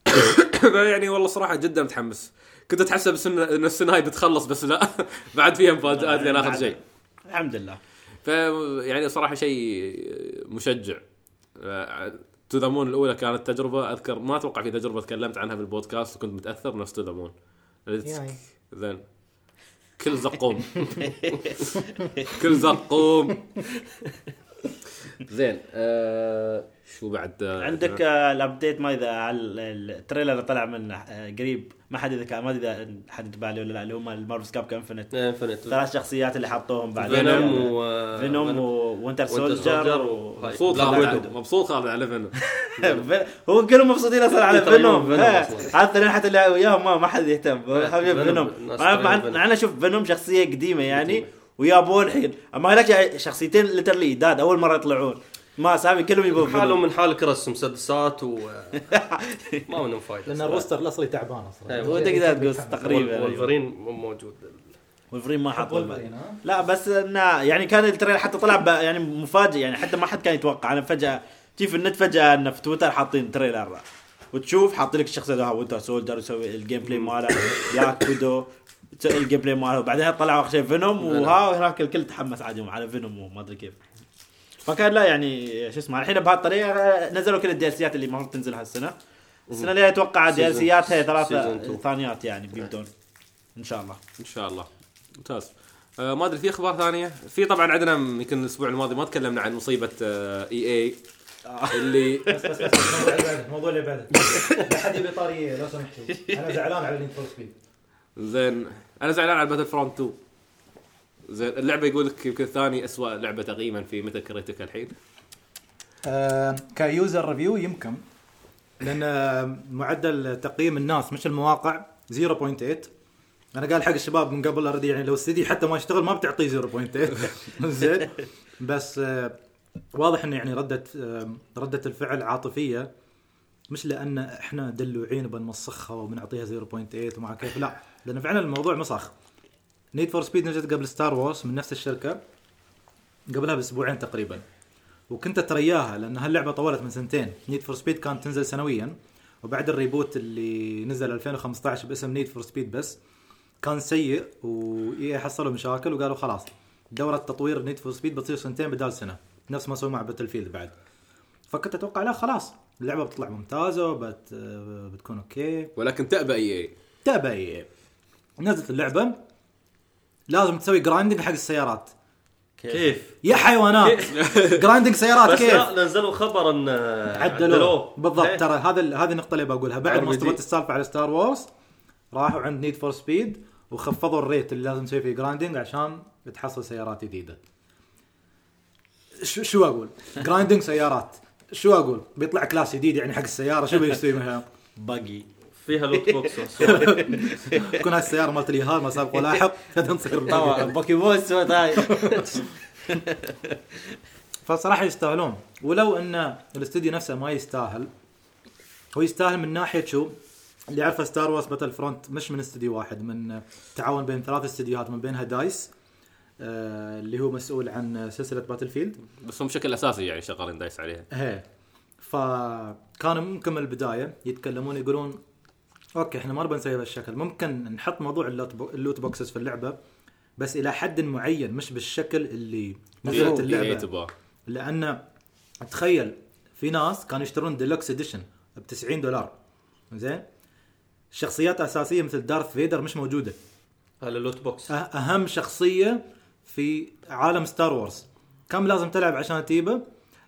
يعني والله صراحة جدا متحمس. كنت أتحسب السنة إن السنة هاي بتخلص بس لا. بعد فيها مفاجآت لين آخر شيء. الحمد لله. ف يعني صراحة شيء مشجع. تو ذا مون الأولى كانت تجربة أذكر ما أتوقع في تجربة تكلمت عنها في البودكاست وكنت متأثر نفس تو ذا مون. زين. كل زقوم. كل زقوم. زين آه شو بعد؟ آه، عندك آه، ال update ما إذا على ال- ال trailer اللي طلع منه آه، قريب. ما حد إذا ما ادري إذا حد انتبه عليه ولا لا اللي هم المارفل كاب انفنت. انفنت. ثلاث شخصيات اللي حطوهم بعد. فينوم و فينوم وونتر Winter سولجر. مبسوط خالد مبسوط خالد على فينوم. هو كلهم مبسوطين أصلا على فينوم. حتى حتى اللي وياهم ما, ما حد يهتم. حبيب فينوم، مع فينوم. أنا أشوف فينوم شخصية قديمة يعني. ويابوه الحين أما هناك شخصيتين literally داد أول مرة يطلعون. ما سامي كلهم يبون حالهم من حالك رسم مسدسات و ما منهم فايدة لأن ال roster الأصلي تعبان أصلا. هو تقدر تقول تقريبا. والفرين مو موجود. والفرين ما حط؟ لا بس إنه يعني كان ال trailer حتى طلع ب- يعني مفاجئ يعني حتى ما حد كان يتوقع. أنا فجأة تجي في النت فجأة إنه في تويتر حاطين trailer. وتشوف حاطين لك الشخصية ذا وينتر سولجر يسوي ال gameplay ماله يسوي ال gameplay ماله. وبعدين طلعوا اخر شيء فينوم وها وهناك الكل تحمس عادي على فينوم وما أدري كيف. فكان لا يعني شو اسمه الحين بهالطريقه نزلوا كل ال DLC ات اللي المفروض تنزل هالسنه السنة اللي أتوقع DLC- اتها season ثلاثة. ثانيات يعني بيبدون. إن شاء الله. إن شاء الله. ممتاز. آه ما أدري في أخبار ثانية؟ في طبعا عندنا يمكن الأسبوع الماضي ما تكلمنا عن مصيبة آه إي إي. اللي بس بس بس الموضوع اللي بعده الموضوع اللي بعده لا حد يبي طاري لو سمحتوا. أنا زعلان على نيد فور سبيد زين. أنا زعلان على باتل فرونت 2 زين اللعبة يقول لك يمكن ثاني اسوء لعبة تقييما في ميتا كريتيك الحين. آه، ك user review يمكن لأن معدل تقييم الناس مش المواقع 0.8 أنا قال حق الشباب من قبل already يعني لو السيدي حتى ما يشتغل ما بتعطيه 0.8 زين. بس واضح انه يعني ردة ردة الفعل عاطفية. مش لأن إحنا دلوعين بنمسخها وبنعطيها 0.8 ومع كيف لا. لأن فعلا الموضوع مسخ نيد فور سبيد نزلت قبل ستار وورز من نفس الشركة قبلها بأسبوعين تقريبا. وكنت أترياها لأن هاللعبة طولت من سنتين. نيد فور سبيد كانت تنزل سنويا وبعد ال reboot اللي نزل 2015 باسم نيد فور سبيد بس كان سيء و EA حصلوا مشاكل وقالوا خلاص دورة تطوير نيد فور سبيد بتصير سنتين بدال سنة. نفس ما سووا مع باتل فيلد بعد. فكنت أتوقع لا خلاص اللعبة بتطلع ممتازة وبت بتكون okay. ولكن تأبى إي إي تابع إيه. نزلت اللعبة. لازم تسوي grinding حق السيارات. كيف؟ يا حيوانات! grinding سيارات بس كيف؟ لا نزلوا خبر إن عدلوه. بالضبط إيه. ترى هذا هذه النقطة اللي بقولها. بعد ما. استوت السالفه على ستار وورز راحوا عند نيد فور سبيد وخفضوا ال rate اللي لازم تسوي فيه grinding عشان تحصل سيارات جديدة. شو شو أقول؟ grinding سيارات. شو أقول؟ بيطلع class جديد يعني حق السيارة شو بيسوي منها؟ باقي فيها loot box تكون هاي السيارة مالت اليهال ما سابق ولاحق تصير طبعا بوكيمون سوت هاي فصراحة يستاهلون. ولو إن الاستوديو نفسه ما يستاهل هو يستاهل من ناحية شو؟ اللي عارفه ستار وورز باتل فرونت مش من استوديو واحد من تعاون بين ثلاث استديوهات من بينها دايس آه اللي هو مسؤول عن سلسلة باتل فيلد بس هم بشكل أساسي يعني شغالين دايس عليها. هي فكانوا ممكن من البداية يتكلمون يقولون okay إحنا ما نبغى نسوي بهالشكل ممكن نحط موضوع ال loot bo- ال loot boxes في اللعبة بس إلى حد معين مش بالشكل اللي نزلت اللعبة. تبغاه لأن تخيل في ناس كانوا يشترون deluxe edition ب 90 دولار. زين؟ شخصيات أساسية مثل دارث فيدر مش موجودة. هذا ال loot box. أه- أهم شخصية في عالم ستار وورز كم لازم تلعب عشان تجيبه؟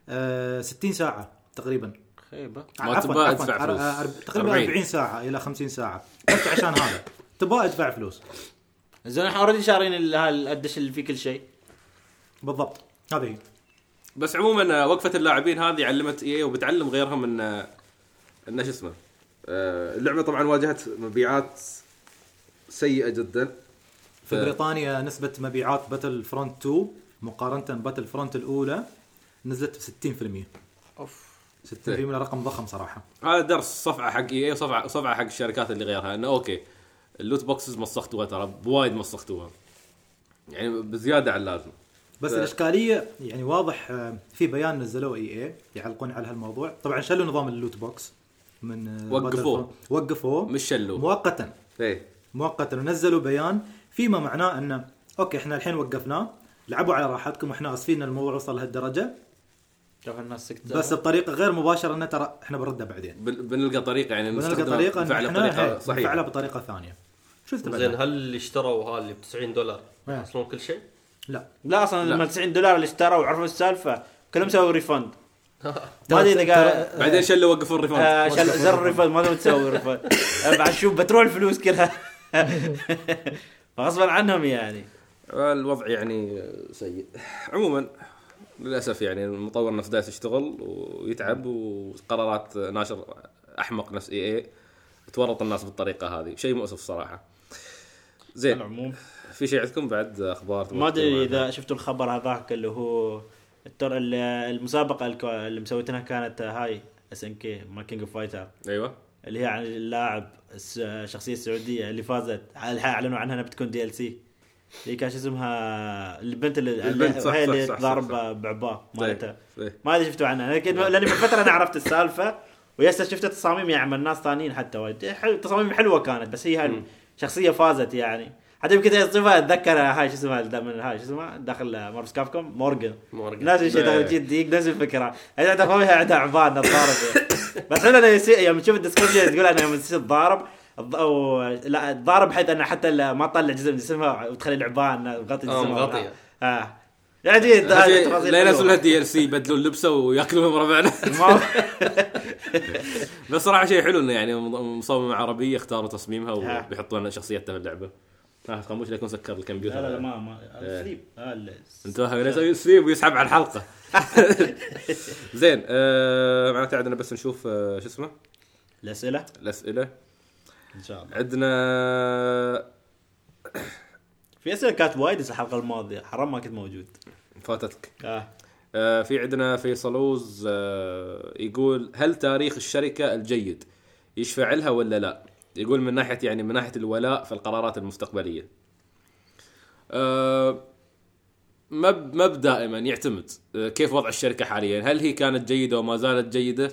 أه 60 ساعة تقريبا. خيبه ما تبغى أدفع فلوس. أر- تقريبا 40. 40 ساعة إلى 50 ساعة. بس عشان هذا. تبغى أدفع فلوس. زين إحنا already شارين الدش اللي فيه كل شيء. بالضبط. هذه هي. بس عموما آه، وقفة اللاعبين هذه علمت EA وبتعلم غيرهم إن آه، إن شو اسمه آه، اللعبة طبعا واجهت مبيعات سيئة جدا. في ف- بريطانيا نسبة مبيعات Battlefront 2 مقارنة Battlefront الأولى نزلت ب 60% off. 60% رقم ضخم صراحة. هذا درس صفعة حق EA وصفعه صفعة حق الشركات اللي غيرها. إنه okay ال loot boxes مسختوها ترى بوايد مسختوها يعني بزيادة عن اللازم. بس ف- الإشكالية يعني واضح آه، في بيان نزلوه EA يعلقون على هالموضوع. طبعا شلوا نظام ال loot box من آه، وقفوه. وقفوه. مش شلو مؤقتا. إيه. مؤقتا. ونزلوا بيان فيما معناه إنه okay إحنا الحين وقفناه. لعبوا على راحتكم وإحنا آسفين إن الموضوع وصل لهالدرجة. شوف الناس بس بطريقة غير مباشرة إنه ترى إحنا بنرده بعدين. بن- بنلقى طريقة يعني بنلقى طريقة إن نفعله إحنا بطريقة نفعله صحيحة. بطريقة ثانية. شو زين؟ هل اللي اشتروا ها اللي ب 90 دولار إيه. يحصلون كل شيء؟ لا. لا أصلا لا. لما 90 دولار اللي اشتروا وعرفوا السالفة كلهم سووا refund ما أدري إذا قال بعدين شلوا وقفوا ال refund آه، شل- زر ال refund. ما تبي تسوي refund آه، بعد شوف بتروح الفلوس كلها. فغصبا عنهم يعني. الوضع يعني سيء. عموما للأسف يعني المطور نفسه دايس يشتغل ويتعب وقرارات ناشر أحمق نفس إي إي تورط الناس بالطريقة هذه. شيء مؤسف صراحة. زين. العموم. في شيء عندكم بعد أخبار ما أدري إذا شفتوا الخبر هذاك اللي هو التر ال- المسابقة اللي مسويتها كانت هاي اس ان كي ما كينج اوف فايتر أيوه. اللي هي عن اللاعب الشخصيه السعودية اللي فازت. اعلنوا عنها انها بتكون دي ال سي اللي كان شو اسمها البنت اللي البنت، صح، هي صح، اللي صح، صح، ضارب صح. بعباه مالتها. ما أدري شفتوا عنها لكن لأني من فترة أنا عرفت السالفة ويسا شفت تصاميم يعني من ناس ثانيين حتى وايد. تصاميم حلوة كانت بس هي هاي الشخصيه فازت يعني. حتى يمكن اشوفها اتذكر هاي شو اسمها من هاي شو اسمها داخل مارفس كابكم مورجن مورجان. نفس الشيء إيه. داخل جديك نفس الفكرة. هي فوقها عندها عباد تضارب بس حلو يوم تشوف الديسكربشن تقول أنا يوم تصير تضارب أو لا تضارب بحيث أنه حتى ما تطلع جزء من جسمها وتخلي العبان مغطي آه، جسمها مغطية. آه. يعني لا ينزلوا حلوة. دي إل سي يبدلون لبسه وياكلون مربعنا ما- بس صراحة شيء حلو إنه يعني مصممه عربيه اختاروا تصميمها ها. وبيحطون شخصيتها في اللعبة. ها خموش لكم سكر الكمبيوتر. لا لا لا ما ما إيه. سليب آه، ال- انتبه يسوي سليب ويسحب على الحلقة. زين آه معناته عندنا بس نشوف آه شو اسمه؟ الأسئلة. الأسئلة. إن شاء الله عندنا في أسئلة كانت وايد الحلقة الماضية حرام ما كنت موجود فاتتك آه آه في عندنا فيصلوز آه يقول هل تاريخ الشركة الجيد يشفع لها ولا لا؟ يقول من ناحية يعني من ناحية الولاء في القرارات المستقبلية. آه ما ب- ما ب- دائما يعتمد آه، كيف وضع الشركة حاليا، هل هي كانت جيدة وما زالت جيدة؟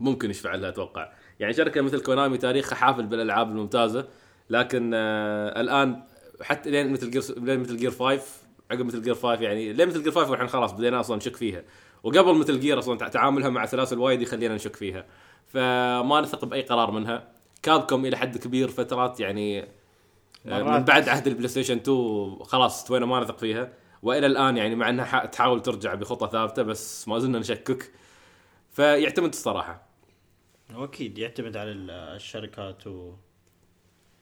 ممكن يشفع لها أتوقع. يعني شركة مثل كونامي تاريخها حافل بالألعاب الممتازة لكن آه الآن حتى لين Metal Gear لين Metal Gear 5 عقب Metal Gear 5 يعني لين Metal Gear 5 والحين خلاص بدينا أصلا نشك فيها. وقبل Metal Gear أصلا تع- تعاملها مع سلاسل وايد يخلينا نشك فيها. فما نثق بأي قرار منها. كابكم إلى حد كبير فترات يعني آه، من. بعد عهد البلاي ستيشن 2 خلاص استوينا ما نثق فيها. وإلى الآن يعني مع إنها تحاول ترجع بخطة ثابتة بس ما زلنا نشكك. فيعتمد الصراحة. واكيد يعتمد على ال- الشركات و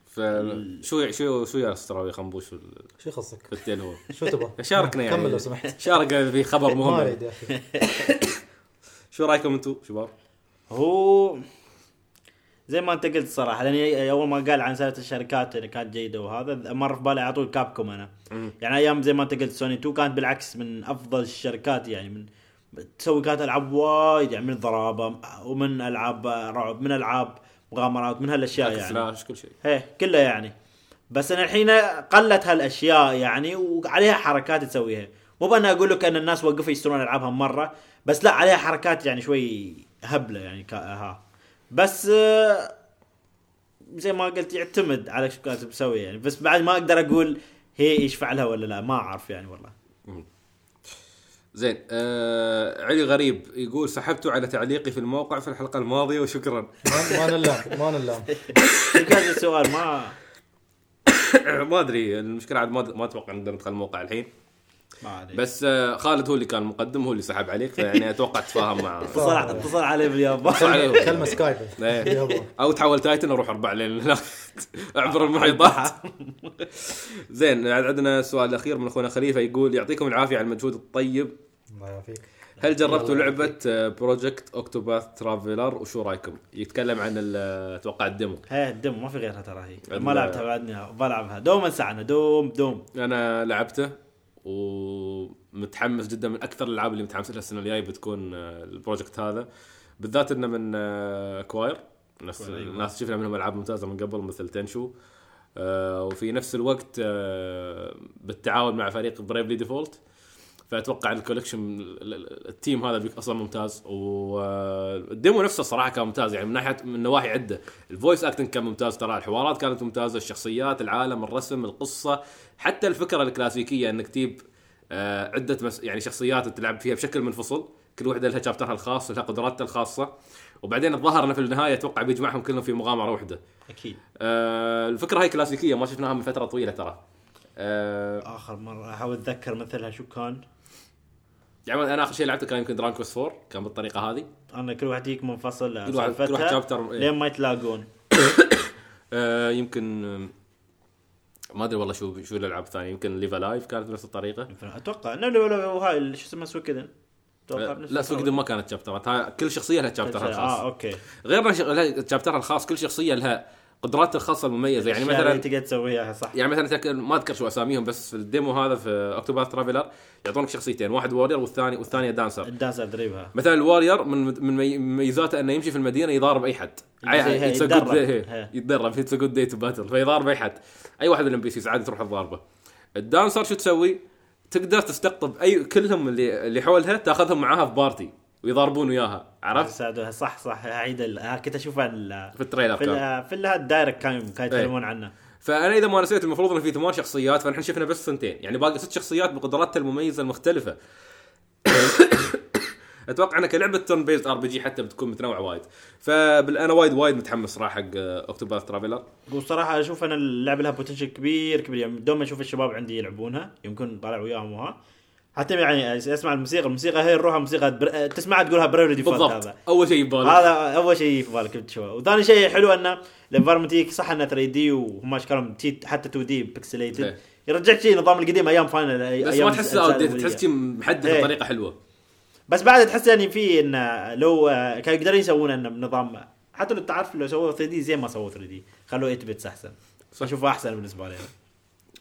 فشو شو شو يا استراوي خنبوش في ال- شو يخصك؟ شو تبغى؟ شاركنا يعني. كمل لو سمحت. شارك في خبر مهم. يا أخي. شو رأيكم أنتم شباب؟ هو زي ما أنت قلت صراحة لاني أول ما قال عن سالفة الشركات اللي كانت جيدة وهذا مر في بالي على طول كابكوم أنا. يعني أيام زي ما أنت قلت سوني 2 كانت بالعكس من أفضل الشركات يعني من تسوي كانت ألعاب وايد يعني من ضرابه ومن ألعاب رعب من ألعاب مغامرات من هالأشياء يعني. سلاش كل شيء. إيه كلها يعني. بس أنا الحين قلت هالأشياء يعني وعليها حركات تسويها. مو بأنا أقول لك أن الناس وقفوا يشترون العابها مرة بس لا عليها حركات يعني شوي هبلة يعني ها. بس زي ما قلت يعتمد على شو كانت مسوي يعني. بس بعد ما أقدر أقول هي يشفع لها ولا لا ما أعرف يعني والله. زين آه علي غريب يقول سحبتوا على تعليقي في الموقع في الحلقة الماضية وشكرا. ما نلام ما نلام. كان السؤال ما ما أدري المشكلة عاد ما ما أتوقع نقدر ندخل الموقع الحين. بس آه خالد هو اللي كان مقدم هو اللي سحب عليك فيعني أتوقع تفاهم معه اتصل اتصل عليه باليابان. كلمة سكايب. أو تحول titan أروح أربع لين هناك اعبر المحيطات. زين عاد عندنا السؤال الاخير من أخونا خليفة يقول يعطيكم العافية على المجهود الطيب. الله يعافيك. هل جربتوا لعبة Project Octopath Traveler وشو رأيكم؟ يتكلم عن أتوقع ال demo. هي ال demo ما في غيرها ترى هي. ما لعبتها بعدني بلعبها. دوم انسى دوم دوم. أنا لعبته. ومتحمس جدا من أكثر الألعاب اللي متحمس لها السنة الجاية بتكون آه، ال project هذا. بالذات إنه من آه، Square Enix أيوة. ناس شفنا منهم ألعاب ممتازة من قبل مثل تنشو آه، وفي نفس الوقت بالتعاون مع فريق Bravely Default فأتوقع ال collection ال- ال- ال team هذا أصلا ممتاز وال demo نفسه صراحة كان ممتاز يعني من ناحية من نواحي عدة. ال voice acting كان ممتاز ترى الحوارات كانت ممتازة الشخصيات العالم الرسم القصة حتى الفكرة الكلاسيكية إنك تجيب آه، عدة مس... يعني شخصيات تلعب فيها بشكل منفصل كل واحدة لها chapter ها الخاص لها قدراتها الخاصة. وبعدين الظاهر إنه في النهاية أتوقع بيجمعهم كلهم في مغامرة واحدة. أكيد. آه، الفكرة هاي كلاسيكية ما شفناها من فترة طويلة ترى. آه، آخر مرة أحاول أتذكر مثلها شو كان. يعني أنا آخر شيء لعبته كان يمكن Dragon Quest 4 كان بالطريقة هذه. أنا كل واحد يجيك منفصل كل واحد- كل واحد chapter، إيه. لين ما يتلاقون. آه يمكن آه، ما أدري والله شو شو الألعاب الثانية. يمكن Live A Live كانت بنفس الطريقة. أتوقع. هاي شو اسمه سوكدن أتوقع آه، لا سوق. ما كانت شابترات كل شخصية لها شابترها آه الخاص. أوكي. غير ش- لها شابترها الخاص كل شخصية لها قدراتها الخاصة المميزة. يعني مثلا تقدر تسويها صح. يعني مثلا ما أذكر شو أساميهم بس في الديمو هذا في اكتوبر ترافلر يعطونك شخصيتين واحد وورير والثاني والثانية دانسر الدانس ادريبها مثلا الوارير من من مي- مميزاته إنه يمشي في المدينة يضارب أي حد. يتدرب. يتدرب. اتس جود داي تو باتل فيضارب أي حد. أي واحد من الام بي سيز عادي تروح تضاربه. ال dancer شو تسوي؟ تقدر تستقطب اي كلهم اللي اللي حولها تاخذهم معاها في party ويضاربون وياها عرفت؟ صح صح. اعيد ال- آه، كنت اشوفها في ال trailer في في ال- ال Direct كانوا كانوا يتكلمون عنه. فأنا إذا ما نسيت المفروض إنه في ثمان شخصيات فنحن شفنا بس ثنتين. يعني باقي ست شخصيات بقدراتها المميزة المختلفة. أتوقع إنها كلعبة turn-based RPG حتى بتكون متنوعة وايد. فانا وايد وايد متحمس صراحة حق Octopath Traveler وصراحه أشوف أنا اللعبة لها potential كبير كبير. يعني دوم أشوف الشباب عندي يلعبونها يمكن طالع وياهم وها. حتى يعني اسمع الموسيقى الموسيقى هي الروح موسيقى بر... تسمعها تقولها Bravely Default بالضبط. هذا أول شيء يبالغ هذا أول شيء في بالك تشوفه وثاني شيء حلو انه ال environment صح أنه 3D وهم اشكالهم حتى 2D pixelated. يرجعك شيء نظام القديم أيام فاينل بس أيام ما تحس. تحس محدد إيه. بطريقة حلوة. بس بعد تحس يعني في إن لو كانوا يقدرون يسوون انه بنظام حتى لو تعرف لو سووا 3D زين ما سووا 3D خلوه 8 bits أحسن. أشوفه أحسن بالنسبة لي.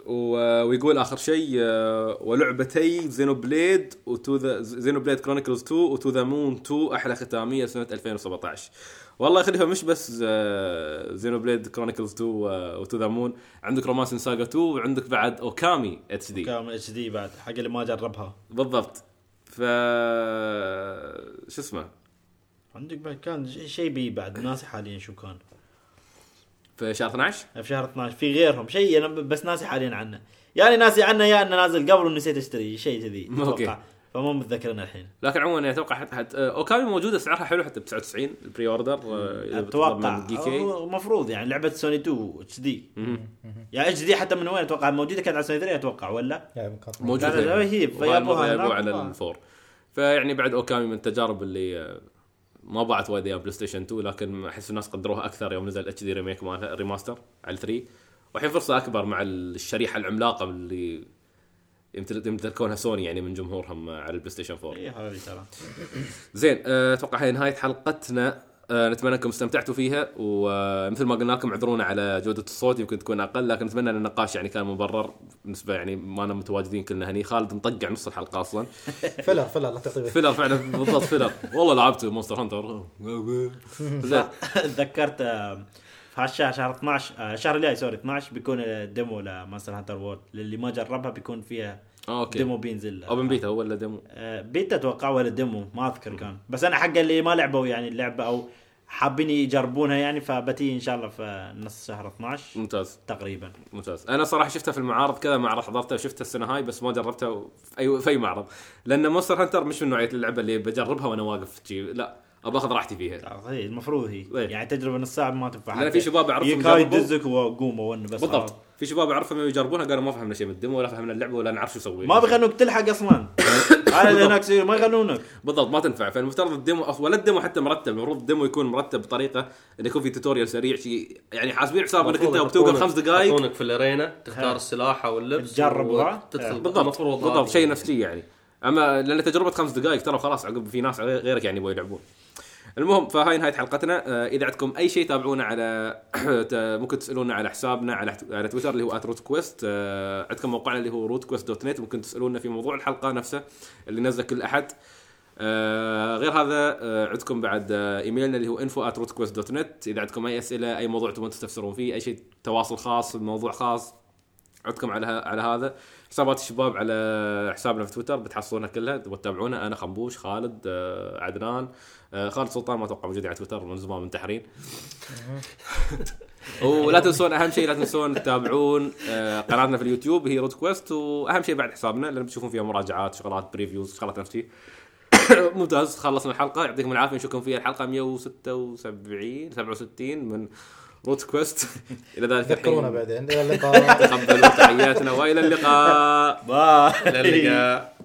ويقول آخر شيء آه، ولعبتي Xenoblade و To the Xenoblade Chronicles 2 و To the Moon 2 أحلى ختامية سنة 2017 والله يخليها مش بس آه، Xenoblade Chronicles 2 و- و To the Moon عندك Romancing SaGa 2 وعندك بعد Okami HD كامل HD بعد حق اللي ما جربها. بالضبط. ف شو اسمه؟ عندك بعد كان شيء بي بعد ناسي حاليا شو كان. في شهر 12 في شهر 12 في غيرهم شيء أنا بس ناسي حاليا عنه. يعني ناسي عنه يا إنه نازل قبل ونسيت أشتري شيء كذي أوكي. أتوقع. فمو متذكر أنا الحين. لكن عموما يعني أتوقع حتى, حتى آه، اوكامي موجوده سعرها حلو حتى ب 99 البري أوردر بتطلب أتوقع. المفروض يعني لعبة سوني 2 اتش دي. يعني اتش دي حتى من وين؟ أتوقع موجودة كانت على سوني 3 أتوقع ولا؟ كانت موجود لا، لا، هي فيابوها. على الفور. فيعني بعد Okami من التجارب اللي آه، ما باعت وايد أيام PlayStation 2 لكن أحس الناس قدروها أكثر يوم نزل HD remake مالها remaster على 3 والحين فرصة أكبر مع الشريحة العملاقة اللي يمتل- يمتلكونها سوني يعني من جمهورهم على ال PlayStation 4 اي هذه ترى. زين آه، أتوقع هي نهاية حلقتنا. نتمنى انكم استمتعتوا فيها ومثل ما قلنا لكم اعذرونا على جودة الصوت يمكن تكون أقل لكن نتمنى إن النقاش يعني كان مبرر بالنسبة يعني ما أنا متواجدين كلنا هني. خالد مطقع نص الحلقة أصلا. filler filler لا تعطي filler فعلا بالضبط filler. والله لعبت Monster Hunter. زين. تذكرت آه، في هالشهر شهر 12 آه، الشهر الجاي sorry 12 بيكون ال demo ل Monster Hunter World. للي ما جربها بيكون فيها okay. demo بينزل open beta هو ولا demo؟ آه، بيتا أتوقع ولا demo ما أذكر كان. بس أنا حق اللي ما لعبوا يعني اللعبة أو حابين يجربونها يعني فبتي إن شاء الله في نص شهر 12 ممتاز. تقريبا. ممتاز. أنا صراحة شفتها في المعارض كذا معرض حضرتها وشفتها السنة هاي بس ما جربتها في اي في أي معرض. لأن Monster Hunter مش من نوعية اللعبة اللي بجربها وأنا واقف شي. لا ابى أخذ راحتي فيها. هي المفروض هي. إيه. يعني تجربة نص ساعة ما تنفع. لأن في شباب جربوا. يدزك وقوم بس. بالضبط. في شباب اعرفهم يجربونها قالوا ما فهمنا شيء من ال demo ولا فهمنا اللعبة ولا نعرف شو نسوي ما بيخلونك تلحق أصلا. هذا اللي هناك ما يخلونك بالضبط ما تنفع. فالمفترض ال demo ولا ال demo حتى مرتب المفروض ال demo يكون مرتب بطريقة انه يكون في tutorial سريع شيء يعني حاسبين حساب إنك أنت بتوقف خمس دقائق يحطونك في ال arena تختار ها. السلاح أو اللبس تجرب ها. بالضبط بالضبط. شيء نفسي يعني. أما لأن تجربة خمس دقائق ترى خلاص عقب في ناس غير- غيرك يعني يبغوا يلعبون. المهم فهاي نهاية حلقتنا. آه، إذا عندكم أي شيء تابعونا على ممكن تسألونا على حسابنا على على تويتر اللي هو @RootQuest عندكم موقعنا اللي هو RootQuest dot net ممكن تسألونا في موضوع الحلقة نفسه اللي نزله كل أحد. آه غير هذا آه عندكم بعد آه إيميلنا اللي هو info at rootquest.net إذا عندكم أي أسئلة أي موضوع تبون تستفسرون فيه أي شيء تواصل خاص موضوع خاص عندكم على على هذا. حسابات الشباب على حسابنا في تويتر بتحصلونها كلها. تبغوا تتابعونا. أنا خنبوش خالد آه عدنان. آه خالد سلطان ما أتوقع موجود على تويتر من زمان منتحرين ولا تنسون أهم شيء لا تنسون تتابعون آه قناتنا في اليوتيوب هي RootQuest وأهم شيء بعد حسابنا لأن بتشوفون فيها مراجعات شغلات previews شغلات نفس شيء. ممتاز خلصنا الحلقة يعطيكم العافية نشوفكم فيها الحلقة 176 67 من RootQuest. إلى ذلك تذكرونا الحين بعدين. إلى اللقاء. تقبلوا تحياتنا وإلى اللقاء. bye. إلى اللقاء.